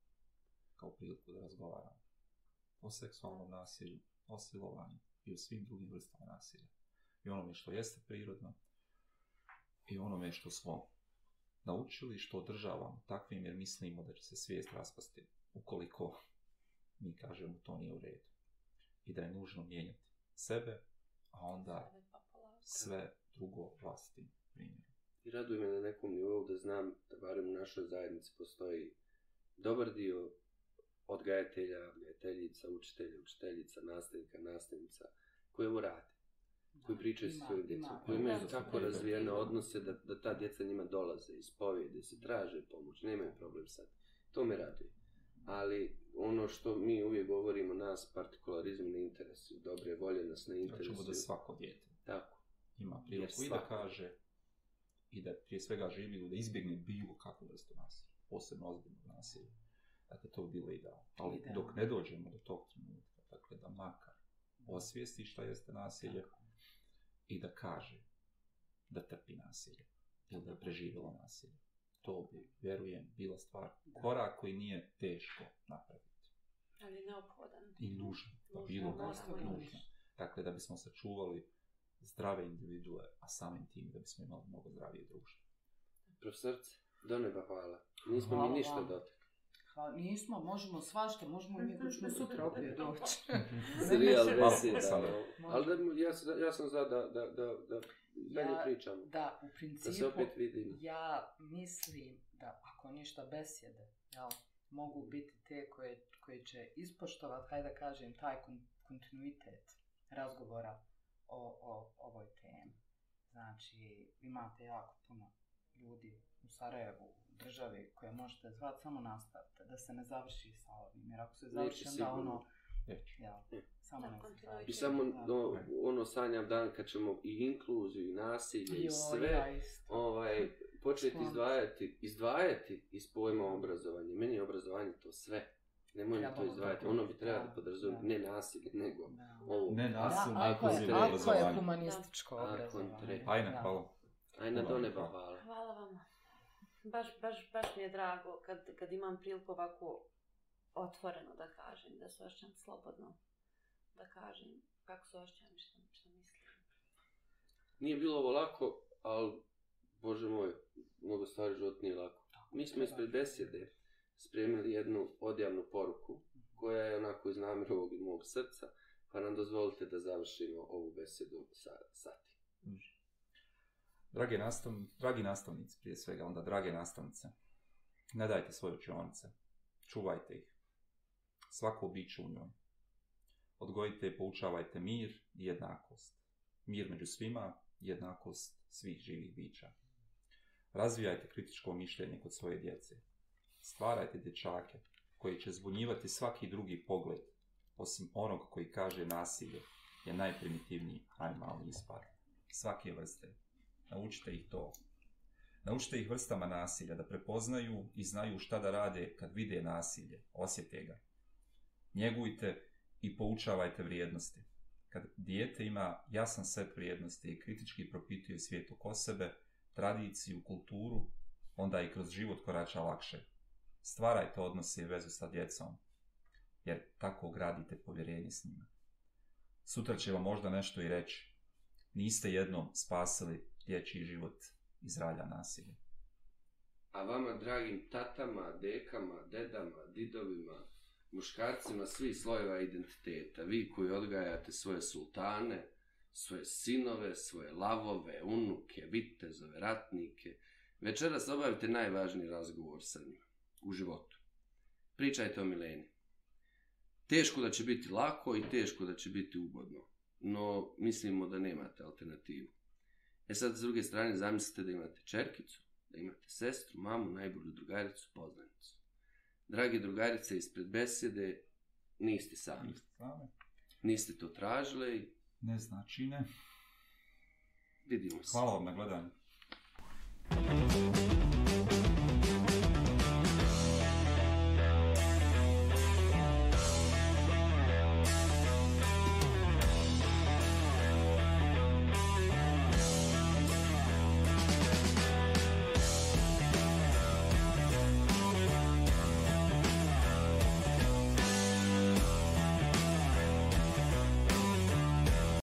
kao priliku da razgovaramo o seksualnom nasilju, o silovanju i o svim drugim vrstama nasilja i onome što jeste prirodno i onome što smo naučili što održavamo takvim jer mislimo da će se svijest raspasti ukoliko mi kažemo to nije u redu i da je nužno mijenjati sebe, a onda sve drugo vlastitim primjerom. I raduje me na nekom nivou da znam da barem u našoj zajednici postoji dobar dio odgajatelja, odgajateljica, učitelja, učiteljica, nastavnika, nastavnica, koji ovo rade, koji pričaju sa svojim djecom, koji ima imaju tako razvijene odnose da, da ta djeca njima dolaze, ispovijede se, traže pomoć, nemaju problem sad. To me raduje. Ali ono što mi uvijek govorimo, nas partikularizmi ne interesuju, dobre volje nas ne interesuju. da svako dijete Tako. ima priliku i da kaže i da prije svega živi da izbjegne bilo kakvu vrstu nasilja, posebno ozbiljnog nasilja. Dakle, to bi bilo idealno. Ali dok ne dođemo do tog trenutka, dakle, da makar osvijesti šta jeste nasilje i da kaže da trpi nasilje ili da je preživjela nasilje. To bi, vjerujem, bila stvar, korak koji nije teško napraviti Ali neophodan. i nužno, pa Nužno, bilo kako nužno. nužno. Dakle, da bismo sačuvali zdrave individue, a samim tim da bismo imali mnogo zdravije društvo. Profesorce, do neba hvala. Nismo Hvala mi ništa dotakli. Hvala, nismo, možemo svašta, možemo mi [LAUGHS] kućno sutra [LAUGHS] opet doći. [LAUGHS] Serijal beseda. Ali da, ja, ja sam za da, da, da, da dalje Ja- pričamo. Da, u Da se principu, opet vidimo. ja mislim da ako ništa besjede, jel, mogu biti te koje, koje će ispoštovati, hajde da kažem, taj kon, kontinuitet razgovora o, o ovoj temi. Znači, imate jako puno ljudi u Sarajevu, u državi koje možete zvati, samo nastavite, da se ne završi sa ovim. Jer ako se završi, onda sigurno. ono, Neće. jel, Ne. samo Da, završi. I samo Da. no, ono sanjam dan kad ćemo i inkluziju, i nasilje, i sve ja ovaj, početi izdvajati, izdvajati iz pojma obrazovanja. Meni je obrazovanje to sve. Nemoj mi to izdvajati. Ono bi trebalo Da, da podrazumijeti da. ne nasilje, nego Da. ovo. Ne Da, nasilno, ako je, ako je humanističko Da. obrazovanje. Da. hvala. Ajde, na Hvala. do neba hvala. Hvala vama. Baš, baš, baš mi je drago kad, kad imam priliku ovako otvoreno da kažem, da se osjećam slobodno da kažem kako se osjećam i što, što mislim. Nije bilo ovo lako, ali, bože moj, mnogo stvari život nije lako. Mi smo ispred besjede spremili jednu odjavnu poruku, koja je onako iz namirovog i mog srca, pa nam dozvolite da završimo ovu besedu sa sati. Drage nastavni, dragi nastavnici, prije svega, onda drage nastavnice, ne dajte svoje učionice, čuvajte ih, svako biće u njoj. Odgojite i poučavajte mir i jednakost. Mir među svima, jednakost svih živih bića. Razvijajte kritičko mišljenje kod svoje djece. Stvarajte dječake koji će zbunjivati svaki drugi pogled, osim onog koji kaže nasilje je najprimitivniji animalni ispar Svake vrste. Naučite ih to. Naučite ih vrstama nasilja da prepoznaju i znaju šta da rade kad vide nasilje, osjete ga. Njegujte i poučavajte vrijednosti. Kad dijete ima jasan set vrijednosti i kritički propituje svijet oko sebe, tradiciju, kulturu, onda i kroz život korača lakše. Stvarajte odnose i vezu sa djecom, jer tako gradite povjerenje s njima. Sutra će vam možda nešto i reći. Niste jednom spasili dječji život iz ralja nasilja. A vama, dragim tatama, dekama, dedama, didovima, muškarcima svih slojeva identiteta, vi koji odgajate svoje sultane, svoje sinove, svoje lavove, unuke, vitezove, ratnike, večeras obavite najvažniji razgovor sa njima u životu. Pričajte o Mileni. Teško da će biti lako i teško da će biti ugodno, no mislimo da nemate alternativu. E sad, s druge strane, zamislite da imate čerkicu, da imate sestru, mamu, najbolju drugaricu, poznanicu. Dragi drugarice, ispred besede niste sami. Niste same. Niste to tražili. Ne znači ne. Vidimo se. Hvala vam na gledanju.